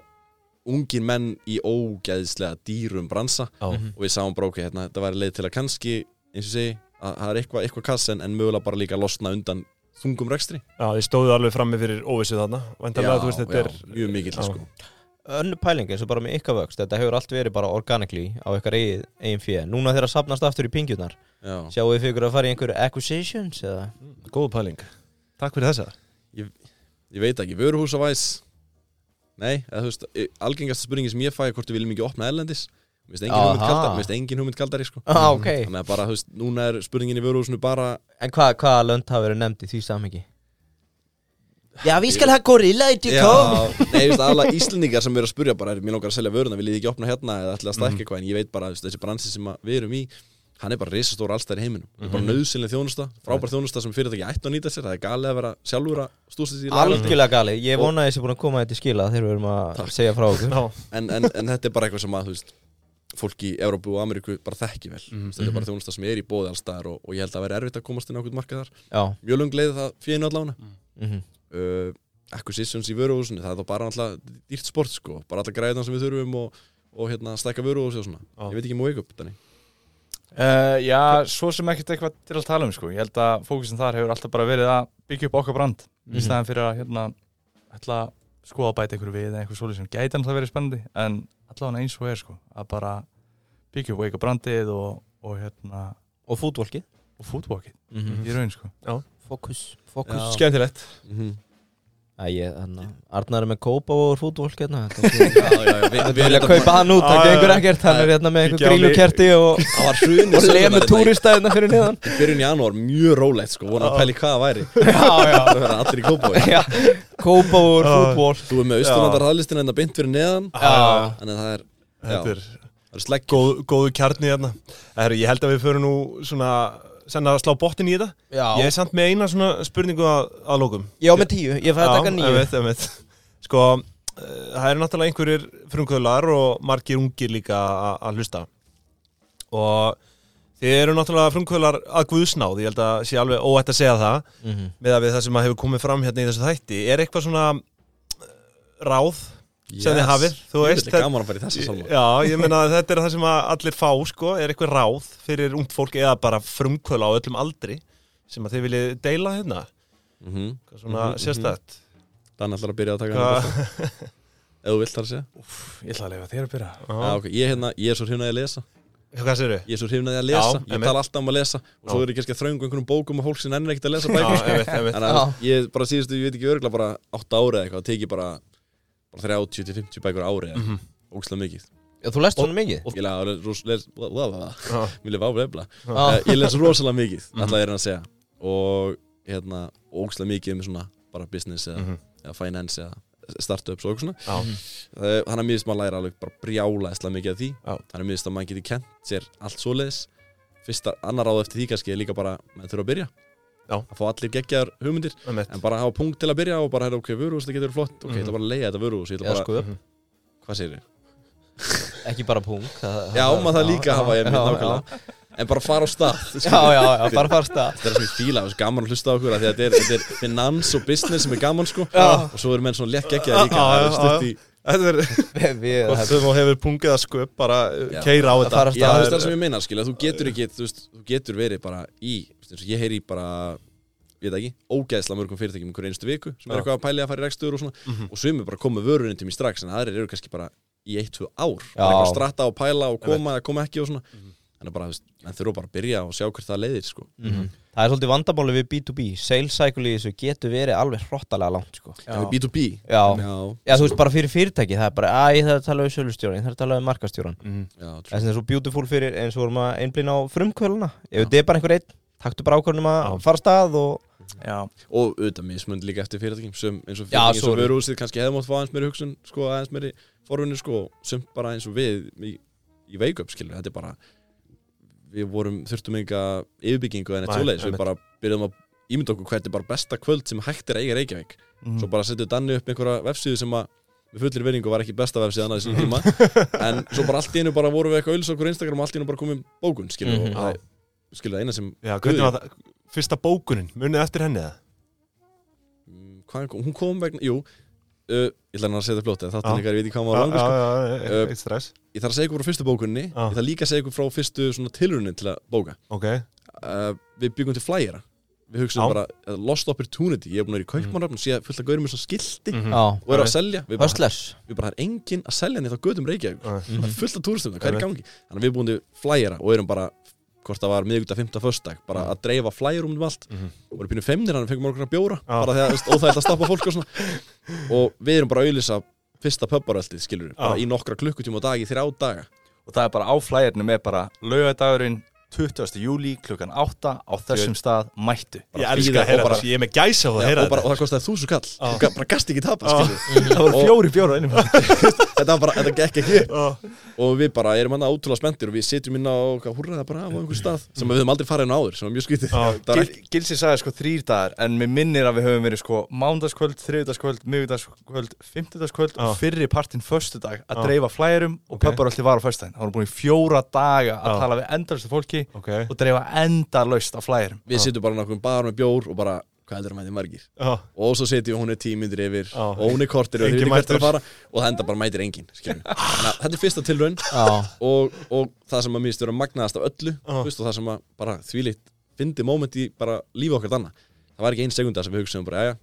ungir menn í ógæðislega dýrum bransa Já, Mhm. og við sáum ok, hérna, þetta væri leið til að kannski eins og segi, að það er eitthvað eitthva kass en, en mögulega bara líka losna undan þungum rekstri. Já, þið stóðu alveg frammi fyrir óvissu þarna. Væntanlega, þú veist, þetta er mjög mikill sko Önnu pæling eins og bara með ykkar vöxt Þetta hefur allt verið bara organically á ykkar eigin, eigin fjö Núna þegar að sapnast aftur í pingjurnar já. Sjáu þið fyrir að fara í einhverju acquisitions eða? Góð pæling. Takk fyrir þessa. Ég veit ekki, vöruhúsavæs nei, eða, þú veist, e- algengasta spurningi sem ég fæ er hvort við viljum ekki opna erlendis. Mér finnst engin hugmynd kaldari, sko. ah, ok. Þannig að bara, þú veist, núna er spurningin í vöruhúsinu bara En hvað hva lönd hafa verið nefnd í því samhengi? Já, við skal hafa gorilla í Já, nei, þú veist, aðalega Íslendingar sem eru að spurja bara, er, mér langar að selja vöruna, viljið þið ekki opna hérna eða ætla að stækka Mhm. eitthvað, en ég veit bara, þú veist, þessi bransi sem að við erum í, hann er bara risastór allstæðir heiminum, mm Mhm. bara nöðsynlega þjónusta, frábær þjónusta sem fyrirtæki ætti að nýta sér, það er galið að vera sjálfur að stústa sér. Algjörlega galið, ég vona að þessi búin að koma þetta í skila þegar við erum að Takk. segja frá okkur en, en, en þetta er bara eitthvað sem að, veist, fólk í Evrópu og Ameríku bara þekki vel, Mhm. þetta er bara þjónusta sem er í bóði allstæðar og, og ég held að vera erfitt að komast inn á okkur markaðar, Já, mjög lung leið það fyrir allána. mhm uh, acquisitions í vöruhúsinu það er þá bara alltaf dýrt sport sko bara alla græðina sem við þurfum og, og hérna stækka vöruhúsi og svona Já. ég veit ekki um wake up Danny. Uh, já, svo sem ekkert eitthvað til að tala um sko. Ég held að fókusin þar hefur alltaf bara verið að byggja upp okkar brand í Mhm. staðan fyrir að hérna, ætla að skoða að bæta einhverju við eða eitthvað svolítið sem gæti alltaf verið spennandi en allavega eins og er sko, að bara byggja upp eitthvað brandið og, og hérna Og fútvolki og fútbókið Mhm. í raun sko. Fókus, fókus skemmtilegt. Mm hann Arnar er með kópa og fútvolk hérna. Við, við vilja kaupa hann út, það gengur ekkert. Hann er hérna með einhver grílukerti og, það var hrun og lemur túristæðina fyrir niðan byrjun í janúar mjög rólegt sko. Vona að pæli hvað það væri. Það verða allir í Já, kópa og fútból þú er með austurlandar hraðlistina en það beint fyrir neðan. Já, þannig að það er Þetta er er góð, góðu kjarni hérna. Ég held að við förum nú svona senna slá bottin í þetta. Já, Ég er samt með eina svona spurningu að, að lókum ég á með tíu, ég fæði að taka nýju einmitt, einmitt. Sko, eh, það eru náttúrulega einhverjir frumkvöðlar og margir ungir líka að- hlusta. Og þið eru náttúrulega frumkvöðlar að guðsnáð, ég held að sé alveg óætt að segja það Mhm. með að við það sem hefur komið fram hérna í þessu þætti. Er eitthvað svona eh, ráð sem þið hafið, þú veist Þetta er gaman að fara í þessa salma Já, ég meina þetta er það sem allir fá sko, er eitthvað ráð fyrir ungt fólk eða bara frumkvöla á öllum aldri sem að þið viljið deila hérna? Mhm. Hvað svona Mhm, mhm. sérstætt Þannig ætlar að byrja að taka hann Ef þú vilt þar að segja. Ég ætla að lefa þér að byrja. Já, ok, ég, hérna, ég er svo hrifnaði að lesa. Hvað sér þau? Ég er svo hrifnaði að lesa. Já, Ég tala alltaf um að lesa. Og svo Já. er ég kannski að þröngu einhverjum bókum og fólk sem ennir ekkert að lesa Já, bækur. sko. einmitt, einmitt. Þannig að ég bara síðustu, ég veit ekki örgulega bara 8 ári eða eitthvað Teki bara, bara 30-50 bækur á ári Mhm. Ógslag mikið Já, þú lest svona mikið Ég les. Mér Já. Ég les rosalega mikið, alltaf er hann að segja Og hérna, ógslag mikið um svona bara business eða, Mhm. eða finance eða startups og eitthvað svona Já, Eh, Þannig að miðist maður læra alveg bara brjála esla mikið af því Já. Þannig að miðist að maður geti kent sér allt svoleiðis Fyrsta, annar ráð eftir því kannski er líka bara maður þurfa að byrja. Að fá allir geggjar hugmyndir En bara hafa punkt til að byrja og bara, ok, vöruhús, það getur flott. Ok, Mhm. ég ætla bara að leiða þetta vöruhús Ég ætla bara, sko. Hvað segir þið? Ekki bara það- Já, maður það líka hafa ég já. nákvæmlega. En bara fara á stað Já, já, já, bara farst það Þetta er það sem ég fíla, það er gaman að hlusta á okkur af Því að þetta er, þetta er finans og business sem er gaman sko. Já. Og svo eru menn svona létt geggjaði líka Já, Það er stutt í er hvort sem þú hefur pungið að sköp bara Já. keira á Að þetta. fara veist er- það sem ég meina, skilja, þú getur ekki, þú veist, þú getur verið bara í, veist, ég heyri bara, ég veit ekki, ógæðsla mörgum fyrirtækjum einhverju einstu viku, sem er eitthvað að pæli að fara í rekstur og svona, Mhm. og sumir bara koma vörurinn til mér strax, en aðrir eru kannski bara í eitt, tvö ár, Já. bara eitthvað að stratta og pæla og koma eða koma ekki og svona, þú veist, en þurfa bara að byrja og sjá hvert það leiðir, sko. Mhm. Það er svolítið vandamáli við B2B Sales cycle í þessu getur verið alveg hrottalega langt sko. Já. B2B, Já. já, Já, þú veist, bara fyrir fyrirtæki Það er bara, að ég þarf að tala um sölustjóran Ég þarf að tala um markastjóran Það er svo beautiful fyrir eins og vorum að einblýna á frumkvöluna Ef þetta er bara einhver einn Taktu bara ákvörnum að Já. fara stað og Já, og auðvitað mismund líka eftir fyrirtækjum, sem eins og, Já, eins og sorry. vörúsið kannski hefði mátt fá aðeins meiri hugsun, sko, aðeins meiri forvinni, sko, sumt bara eins og við í, í wake up, skilur, þetta er bara við vorum, þurftum enga yfirbyggingu en eitt Nei, svoleiðis, við bara byrjum að ímynda okkur hvert er bara besta kvöld sem hægt er að eiga í Reykjavík. Mhm. svo bara setjum Danni upp einhverja vefsíðu sem að með fullir veringu var ekki besta vefsíðan að þessum tíma en svo bara allt í einu bara vorum við eitthvað skilur, Mhm. það er- eina sem Já, hvernig var það Fyrsta bókunin, munið eftir henni það Mm, hvað kom, hún kom vegna, jú uh, ég ætla hann að segja þetta fljótt en þáttan Já. ykkar, ég veit ekki hvað Já, maður langur já, sko. já, Uh, eitt stress ég þarf að segja ykkur frá fyrstu bókunni Já. ég þarf líka að segja ykkur frá fyrstu svona tilrunin til að bóka Ok, uh, við byggum til flyera við Já. bara uh, lost opportunity ég er búin að vera í kaupmannrafn og sé að fullt að gaurum með svona skilti Mhm. Já, og eru að selja við bara, Hustlers við bara það er enginn að selja neitt á gödum Reykjavík Já. það er fullt af túristum, hvað er í gangi þannig að við erum búin til flyera og erum bara hvort það var miðvíkta 5. föstdag bara að dreifa flyer um allt Mhm. og erum pínu femnir hann fengum okkur að bjóra Já. bara þegar veist, óþægilt að stoppa fólk og svona og við erum bara að auðlýsa fyrsta pubbaröltið skilur bara Já. í nokkra klukkutíma á dag í þrjá daga og það er bara á flæðinu með bara laugadagurinn 20. júli klukkan 8 á þessum stað mættu. Ég Bara elska bíða að heyra bara- þetta, ég er með gæsa á það að heyra þetta. og það kostiði þúsu kall. Og ga- bara gasti ekki tapa skilur það voru fjóri bjóra innum þetta var bara, þetta gekk ekki Já. og við bara erum hann ótrúlega spenntir og við sitjum inn á húrraða bara á einhver stað sem við höfum aldrei farið inn á áður sem var mjög var ekki, Gilsi sagði sko þrýr dagar en mér minnir að við höfum verið sko mánudagskvöld, þriðudagskvöld, miðudagskvöld, fimmtudagskvöld Já. og fyrri partinn föstudag að Já. dreifa flærum og alltaf var á föstudaginn. Það voru búin fjóra daga að tala við endalastu fólki Ok, og dreifa endalaust á flærum. við sitjum bara nákvæm bar með bjór og bara hvað heldur að mæti margir já, og svo setjum við hún er tímyndir yfir Já. og hún er kortir og að það enda bara mætir. Þannig að þetta er fyrsta tilraun Já, og, og það sem að mér stöður að magnaðast af öllu veist, og það sem að bara þvílitt fyndi moment í bara lífi okkar danna það var ekki einn segunda sem við hugsaðum bara,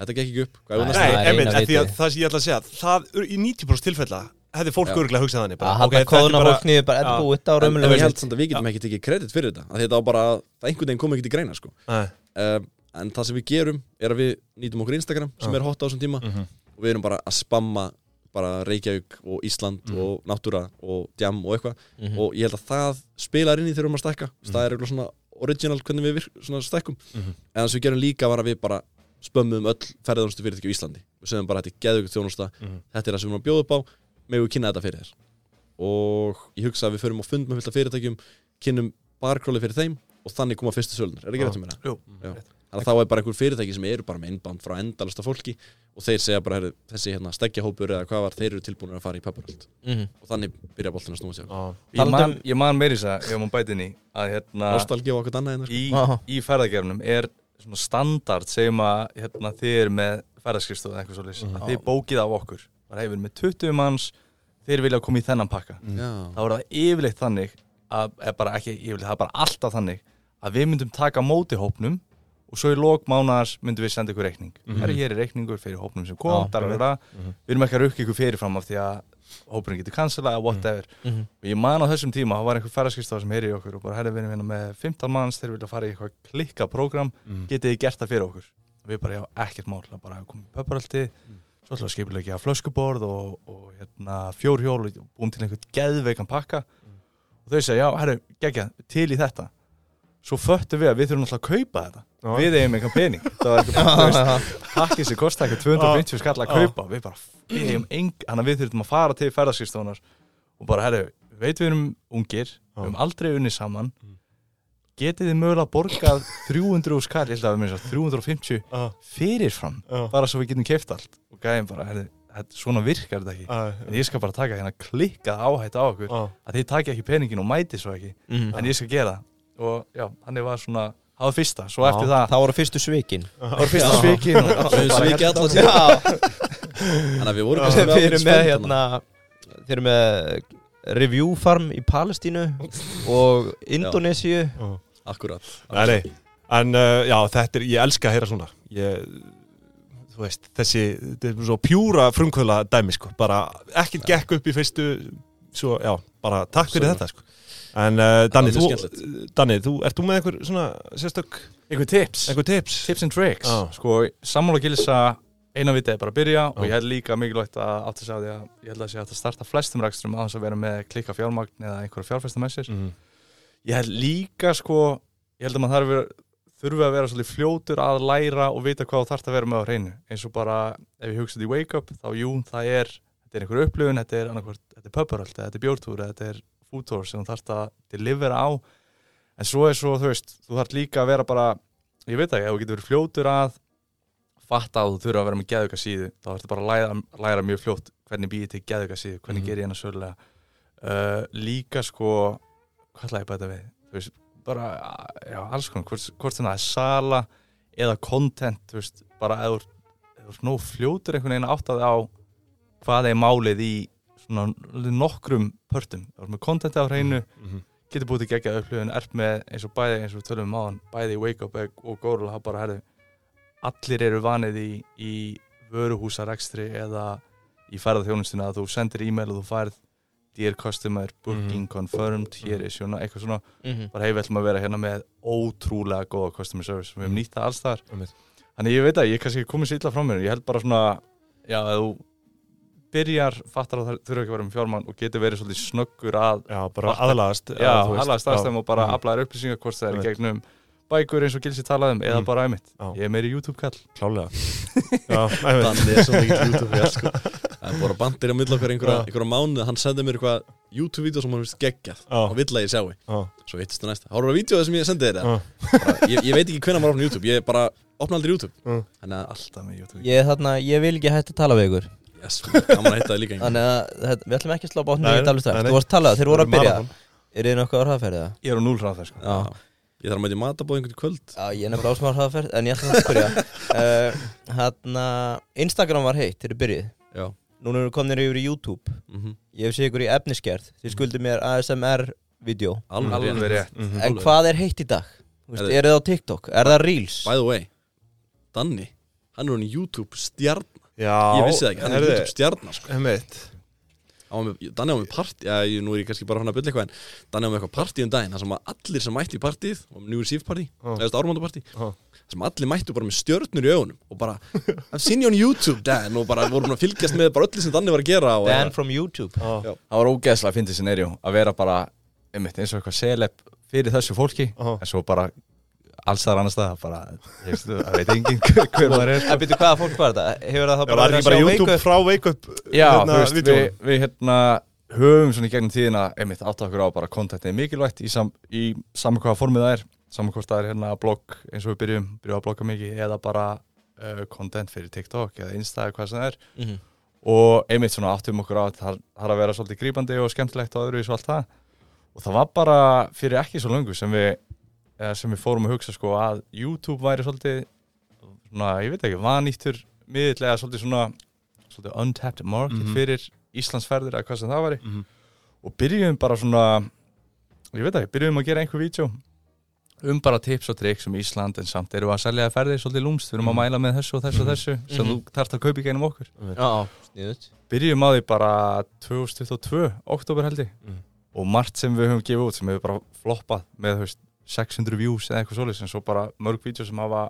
þetta gekk ekki upp hvað er Nei? Nei, það er því að vitið. það sem ég ætla að segja Það í 90% tilfella hefði fólk örgulega hugsað þannig bara, hann ok, að þetta er bara- fólk niður bara Já. Búið þetta á en, en ég held samt að við getum ekki tekið kredit fyrir þetta þetta á bara, það einhvern veginn kom ekki til greina sko. Nei, uh, en það sem við gerum er að við nýtum okkur Instagram sem Já. er hot á þessum tíma Mhm. og við erum bara að spamma bara Reykjavík og Ísland Mhm. og náttúra og djam og eitthvað Mhm. og ég held að það spilar inn í þegar við erum að stækka það er eitthvað svona original hvernig við stækkum Mhm. en það sem við gerum líka var að við bara spömmum öll ferðarþjónustu fyrirtæki á Íslandi við segjum bara að þetta er geðugt þjónusta Mhm. þetta er það sem við erum að bjóða upp á með við kynna þetta fyrir þér og ég hugsa að við förum á fund með fullt af fyrirtækjum kynnum barkróli fyrir þeim og þannig koma fyrstu sölunar, er það rétt um mér? Jú. Þannig að þá er bara einhver fyrirtæki sem eru bara með innbánd frá endalasta fólki og þeir segja bara, heyrðu, þessi hérna steggjahópur eða hvað var, þeir eru tilbúinir að fara í pepparöld Mhm. og þannig byrja boltin að snúa sig Já. Ég man, ég man meiri þess að, ef maður bæti inn í að hérna, Nostalgi og okkur annað hérna, sko. í, í ferðagerunum er svona standard segjum að hérna, þið eru með ferðaskristof eða eitthvað svolítið, Mhm. að þið bókið á okkur bara hefur með 20 manns þeir vilja koma í þennan pakka Já, þá er það yfirleitt þannig að, eða bara ekki yfirleitt, það er bara alltaf þannig að við myndum taka móti hópnum og svo í lók mánars myndum við senda ykkur reikning mm Mhm. -hmm. hér er reikningur fyrir hópnum sem kom Já, dar. Mhm. við erum ekki að rukka ykkur fyrirfram af því að hópurinn getur cancelað eða whatever Mhm. og ég man á þessum tíma, það var einhver ferðarskristofa sem heyri í okkur og bara herri við erum hérna með 15 manns þeir vilja fara í eitthvað klikka prógram Mhm. getið þið gert það fyrir okkur og við bara, já, ekkert mál, það bara komið pöpparöldi svo ætlaði að skipulegja flöskuborð og, og hérna, fjórhjól og búum til einhvern geðveikan pakka. Og þau segja, já, herru, geggja, til í þetta. Svo föttum við að við þurfum alltaf að kaupa þetta. Já. við eigum einhvern pening. Pakkið sem kosti eitthvað 250 skall að kaupa. Við bara, við eigum eng þannig að við þurfum að fara til ferðarskristofunar og bara, herru, veit við erum ungir við höfum aldrei unni saman. Mm. Getið þið mögulega borgað 300 skall, ég held að við minnst 350 Já. fyrirfram Já. bara svo við getum keft allt. Og gæðum bara, herri, þetta- svona virkar þetta ekki. Já. en ég skal bara taka hérna klikkað áhætt á okkur að þið taki ekki peningin og mæti svo ekki. Mhm. en ég skal gera það. og já, hann var svona það var fyrsta, svo eftir það Það voru fyrstu svikin. Það var fyrsta svikin Við hérna- Þannig að við vorum þeir kannski eru með hérna Þeir eru með review farm í Palestínu og Indonésiu Já. Akkurat Nei, nei, en uh, já, þetta er, ég elska að heyra svona ég, þú veist, þessi þetta er svo pjúra frumkvöla dæmi, sko, bara ekkert gekk upp í fyrstu, svo, já, bara takk fyrir Absolutt. þetta, sko en uh, Danni, þú. Danni, þú, ert þú með einhver svona sérstök, einhver tips, einhver tips? tips and tricks Já. sko, sammála gilsa eina viti er bara að byrja og ég held líka mikilvægt að átt að segja því að ég held að sé hægt að starta flestum rekstrum á þess að vera með klikka fjármagn eða einhverja fjárfestamessir Mm. Ég held líka sko ég held að maður þarf að þurfi að vera svolítið fljótur að læra og vita hvað þú þarft að vera með á hreinu. Eins og bara ef ég hugsa því wake up þá jú það er þetta er einhver upplifun, þetta er þetta er pubbaröld, þetta er bjórtúr, þetta er food tour sem þú þarft að delivera á. En svo er svo þú veist þú þarft líka að vera bara ég veit ekki, ef þú getur verið fljótur að fatta að þú þurfa að vera með geðuga síðu þá ertu bara að læra, læra mjög fljótt hvernig býði til geðuga síðu, hvernig Mhm. ger ég hennar sörlega. Uh, líka sko hvað ætla ég að bæta við þú veist, bara, já, alls konar hvort, hvort sem það er sala eða content, þú veist, bara þú ert nóg fljótur einhvern veginn áttaði á hvað er málið í svona nokkrum pörtum, þú ert með contenti á hreinu Mhm. getur búið til geggjað upplifun, ert með eins og bæði eins og við tölum um áðan, bæði Wake Up og Górula, það bara herðu allir eru vanið í, í vöruhúsarekstri eða í ferðarþjónustuna að þú sendir e-mail og þú færð dear customer, booking confirmed hér er svona, eitthvað svona. Mhm. bara hefur ætlum að vera hérna með ótrúlega góða customer service, við hefum nýtt það alls þar Einmitt. þannig ég veit að ég er kannski komið illa frá mér, ég held bara svona já, ef þú byrjar fattar að það þurfa ekki að vera um fjármann og getur verið svolítið snöggur að Já, bara veist, aðlaða staðstæðum og bara Mhm. aflaðir upplýsingar hvort það er gegnum bækur eins og Gilsi talaði um eða Mhm. bara Já. ég er meiri YouTube-kall Klálega Já, einmitt. Danni er svo mikið YouTube fyrir sko. Það er bara bandir á milli okkar einhverja, einhverja mánuð Hann sendi mér eitthvað YouTube-vídeó sem hann finnst geggjað og vill að ég sjái Já, Svo hittist það næsta Hárur að vídeo sem ég sendi þér eða? já, Bara, ég, ég veit ekki hvenær maður opna YouTube Ég bara opna aldrei YouTube já. Þannig að alltaf með YouTube Ég, þarna, ég vil ekki hægt að tala við ykkur yes, það Þannig að við ætlum ekki að slá bátnum í dalvist nei, nei. Þú varst að tala, þeir voru að byrja. Er þið nokkuð á hraðferðið? ég er á núl hraða sko. Ég þarf að mæti matabóð einhvern kvöld. Já, ég er nefnilega ásmár hraðferð En ég ætla að spyrja. Uh, Þarna, Instagram var heitt, þeir eru byrjuð. Já. Núna eru komnir yfir í YouTube. Mm Ég hef séð ykkur í efniskerð Þið skuldi mér ASMR-vídeó Alveg rétt. Mhm. En hvað er heitt í dag? Þú Veist, Er- það á TikTok? Er það Reels? By the way Danni Hann er hann YouTube stjarn Já, Ég vissi það ekki Hann er YouTube stjarn sko. Einmitt Hann var með- Danni á með partí Já, nú er ég kannski bara hann að byrja eitthvað En Danni á með eitthvað partí um daginn Það sem að allir sem mætti í partíð New Year's Eve partí Já. Eða ármándapartí Já. sem allir mættu bara með stjörnur í augunum og bara, I've seen you on YouTube Dan og bara voru búin að fylgjast með bara öllu sem Danni var að gera og Dan from YouTube Já, Já. það var ógeðslega að fyndi scenario að vera bara einmitt, eins og eitthvað seleb fyrir þessu fólki en svo bara alls þar annars það bara, ég veist, það veit enginn hver maður er En byrju, hvaða fólk var þetta? Hefur það þá bara verið að sjá YouTube frá Wake Up Já, hérna, þú veist, við, við hérna höfum svona í gegnum tíðina einmitt átt okkur á bara kontentið er mikilvægt í, sam, í saman hvaða formið það er saman hvort það er hérna blogg eins og við byrjum, byrjum að blogga mikið eða bara uh, content fyrir TikTok eða Insta eða hvað sem það er Mhm. og einmitt svona áttum okkur á að það er að vera svolítið grípandi og skemmtilegt og öðru í svo allt það og það var bara fyrir ekki svo löngu sem við sem við fórum að hugsa sko að YouTube væri svolítið svona, ég veit ekki, vanýttur miðlega svolítið svona svolítið untapped market Mhm. fyrir Íslandsferðir eða hvað sem það væri Mhm. og byrjum bara svona ég veit ekki, byrjum að gera einhver vídeo um bara tips og tricks um Ísland en samt erum við að selja ferðir svolítið lúmst við erum að Mhm. mæla með þessu og þessu og þessu sem Mhm. þú þarft að kaupa í geinum okkur Já, sniðut byrjum á því bara 2022, oktober held ég Mhm. og margt sem við höfum gefið út sem hefur bara floppað með þú veist, 600 views eða eitthvað svolítið en svo bara mörg vídeo sem hafa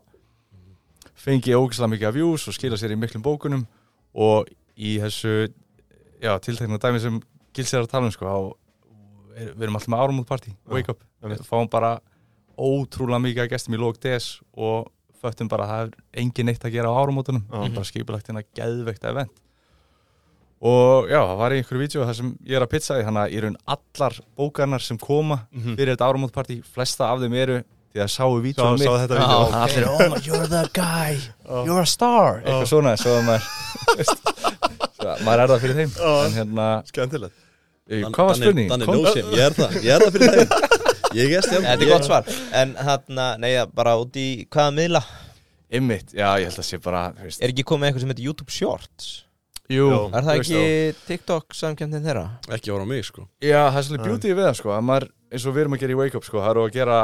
fengið ógislega mikið af views og skila sér í miklum bókunum og í þessu já, tiltekna dæmi sem Gils er að tala um sko, er, við erum alltaf með áramótparti Wake Up, við fáum bara ótrúlega mikið að gestum í lók DS og föttum bara að það er engin neitt að gera á áramótunum. Já. bara skipulagt hérna geðveikt event og já, það var í einhverju vídeo þar sem ég er að pizza því þannig að í raun allar bókarnar sem koma Mhm. fyrir þetta áramótparti, flesta af þeim eru því að sáu Sá, vídeoum sá mitt þetta Já, vídeo ok. allir, oh my, you're the guy. You're a star, eitthvað svona svo að maður svo að maður er það fyrir þeim. En hérna, Skemmtilegt. Hvað var spurning? Danni no shame, ég er það, ég er það fyrir það Ég er stjálf Þetta er gott svar. En þarna, nei, ja, bara út í hvaða miðla? Ymmit, já, ég held að sé bara Er ekki komið eitthvað sem heitir YouTube Shorts? Jú, Jú. Er það ekki TikTok samkjöndin þeirra? Ekki ára á mig sko Já, það er svolítið beauty við það sko að maður, eins og við erum að gera í Wake Up sko, það eru að gera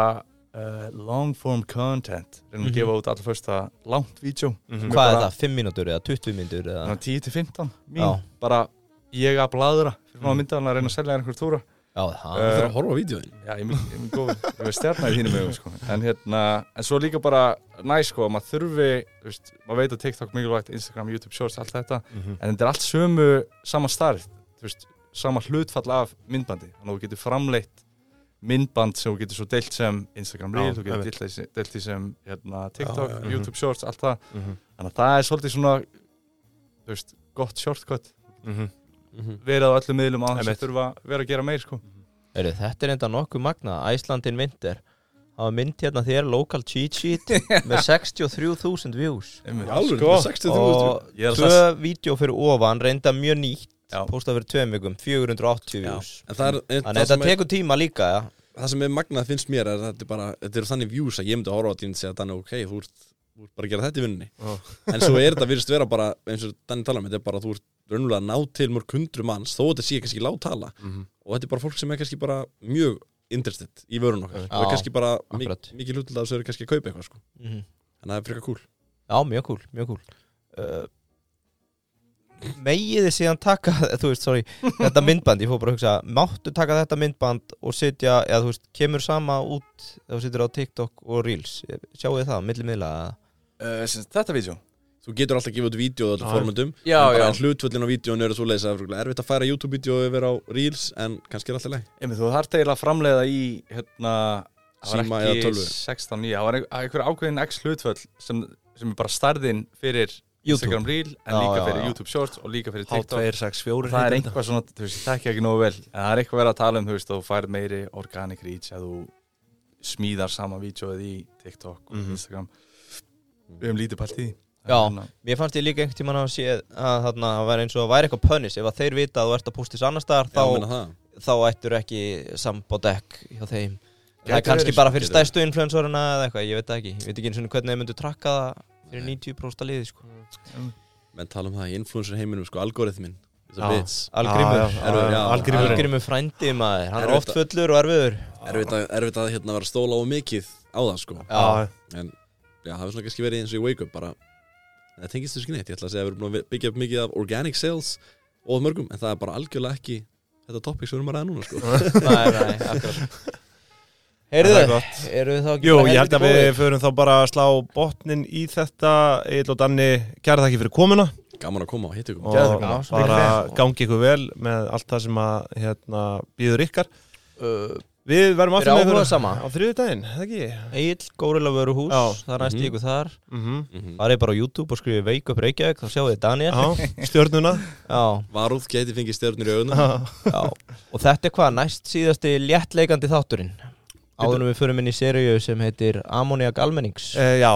uh, long form content reynum Mhm. að gefa út alltaf fyrsta langt vídeo Mhm. Hvað er það? 5 mínútur eða 20 mínútur eða? Svona 10 til 15 mín, Já. bara ég að bladra fyrir maður Mhm. myndaðan að reyna að selja einhver túra Já, það Eh, er að horfa á vídeoðin Já, ég mynd, ég mynd góð, ég veist stjarnar í þínum megum sko. en hérna, en svo líka bara næ sko, að maður þurfi, þú veist maður veit að TikTok mikilvægt, Instagram, YouTube Shorts allt þetta, Mhm. en þetta er allt sömu sama starf, þú veist sama hlutfall af myndbandi þannig að þú getur framleitt myndband sem þú getur svo deilt sem Instagram Reel þú getur deilt deilt því sem hérna, TikTok, Já, já. YouTube Shorts, allt það Mhm. þannig að það er svolítið svona þú veist, gott shortcut Mhm. verið á öllum miðlum að þurfa að vera að gera meir sko Heru, Þetta er enda nokkuð magna Æslandin Winter Það var mynd hérna þér, local cheat sheet með 63.000 views. Alveg, Sko. 63 og tvö vídeo fyrir ofan reynda mjög nýtt Já. postað fyrir tveim vikum, 480 Já. views En það er, Þannig en, það, að þetta er, tekur tíma líka ja. það sem er magnað finnst mér er að þetta er bara Þetta eru þannig views að ég myndi að horfa á þetta og segja Danni ok, þú ert bara að gera þetta í vinnunni. Já. En svo er þetta virðist vera bara eins og Danni tala um, þetta er bara að þú ert raunverulega að ná til mörg hundru manns þó þetta sé kannski lág tala Mhm. og þetta er bara fólk sem er kannski bara mjög interested í vörun okkar. Og er kannski bara mik mikið hlutil að þessu er kannski að kaupa eitthvað sko. mm en það er frekar cool. Já, mjög cool, mjög cool. Uh, Megið þið síðan taka þú veist, sorry, þetta myndband. Ég fór bara að hugsa, máttu taka þetta myndband og setja, eða þú veist, kemur sama út þegar þú setur á TikTok og Reels. Sjáu þið það, milli miðla uh, Þetta vídeo þú getur alltaf að gefa út vídeo á Já. öllum formundum Já, en bara já. hlutvöldin á vídeoinu eru svo leiðis að er erfitt að færa YouTube-vídeó yfir á Reels en kannski er alltaf leið Einmitt, þú þarft eiginlega að framleiða í hérna, Síma eða tölvu. 16, 9, það var ein- einhver ákveðin x hlutföll sem, sem er bara starðin fyrir Instagram Reel en Já, líka já, fyrir já. YouTube Shorts og líka fyrir TikTok H264 það er einhvað svona, þú veist, það ekki ekki nógu vel en það er eitthvað verið að tala um, þú veist, að þú færð meiri organic reach að þú smíðar sama vídeoið í TikTok og Mhm. Instagram við hefum lítið pælt í því. Já. En hérna, Mér fannst ég líka einhvern tímann að sé að þarna að væri eins og að væri eitthvað pönnis. Ef að þeir vita að þú ert að pústis annar staðar þá, það. þá ættur ekki samt á dekk hjá þeim. Það er kannski bara fyrir stærstu influensorina eða eitthvað, ég veit það ekki. Ég veit ekki eins og hvernig þeir myndu trakka það fyrir 90% að liði sko. menn tala um það í influencer heiminum sko, algoritmin Algrímur frændi maður, hann er oft fullur og erfiður. Erfitt að, erfitt að hérna, vera að stóla á mikið á það sko. Já, en já, það er svona kannski verið eins og í Wake Up bara, en það tengist þessu ekki neitt. Ég ætla að segja að við erum búin að byggja upp mikið af organic sales og mörgum, en það er bara algjörlega ekki þetta topic sem við erum að ræða núna sko. nei, nei, akkurat. Heyrðu, Það gott. eru þið þá ekki Jú, ég held að við förum þá bara að slá botnin í þetta. Egil og Danni, kæra þakki fyrir komuna. Gaman að koma og hitta ykkur. Og bara gangi ykkur vel með allt það sem að hérna, býður ykkar. Uh, Við verðum aftur með sama. á þriðudaginn, það ekki? Egil, Górilla Vöruhús, Já. það er næst í Mhm. ykkur þar Mm -hmm. Mhm. farið bara á YouTube og skrifið Wake Up Reykjavík þá sjáu þið Daniel Já, stjörnuna Já, Varúð geti fengið stjörnur í augunum Já. já. og þetta er hvað næst síðasti léttleikandi þátturinn áður en við förum inn í seríu sem heitir Ammoniak Almennings. Uh, já,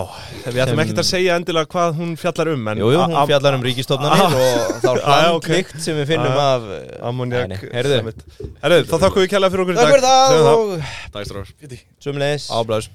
við ætlum ekkert að segja endilega hvað hún fjallar um en Jú, hún fjallar um ríkistofnanir og þá Já, já, ok. hlandlykt sem við finnum Já, af Ammoniak nei, heyrðu. Herðu, þá þakkum við kjærlega fyrir okkur í Takk dag fyrir það Segjum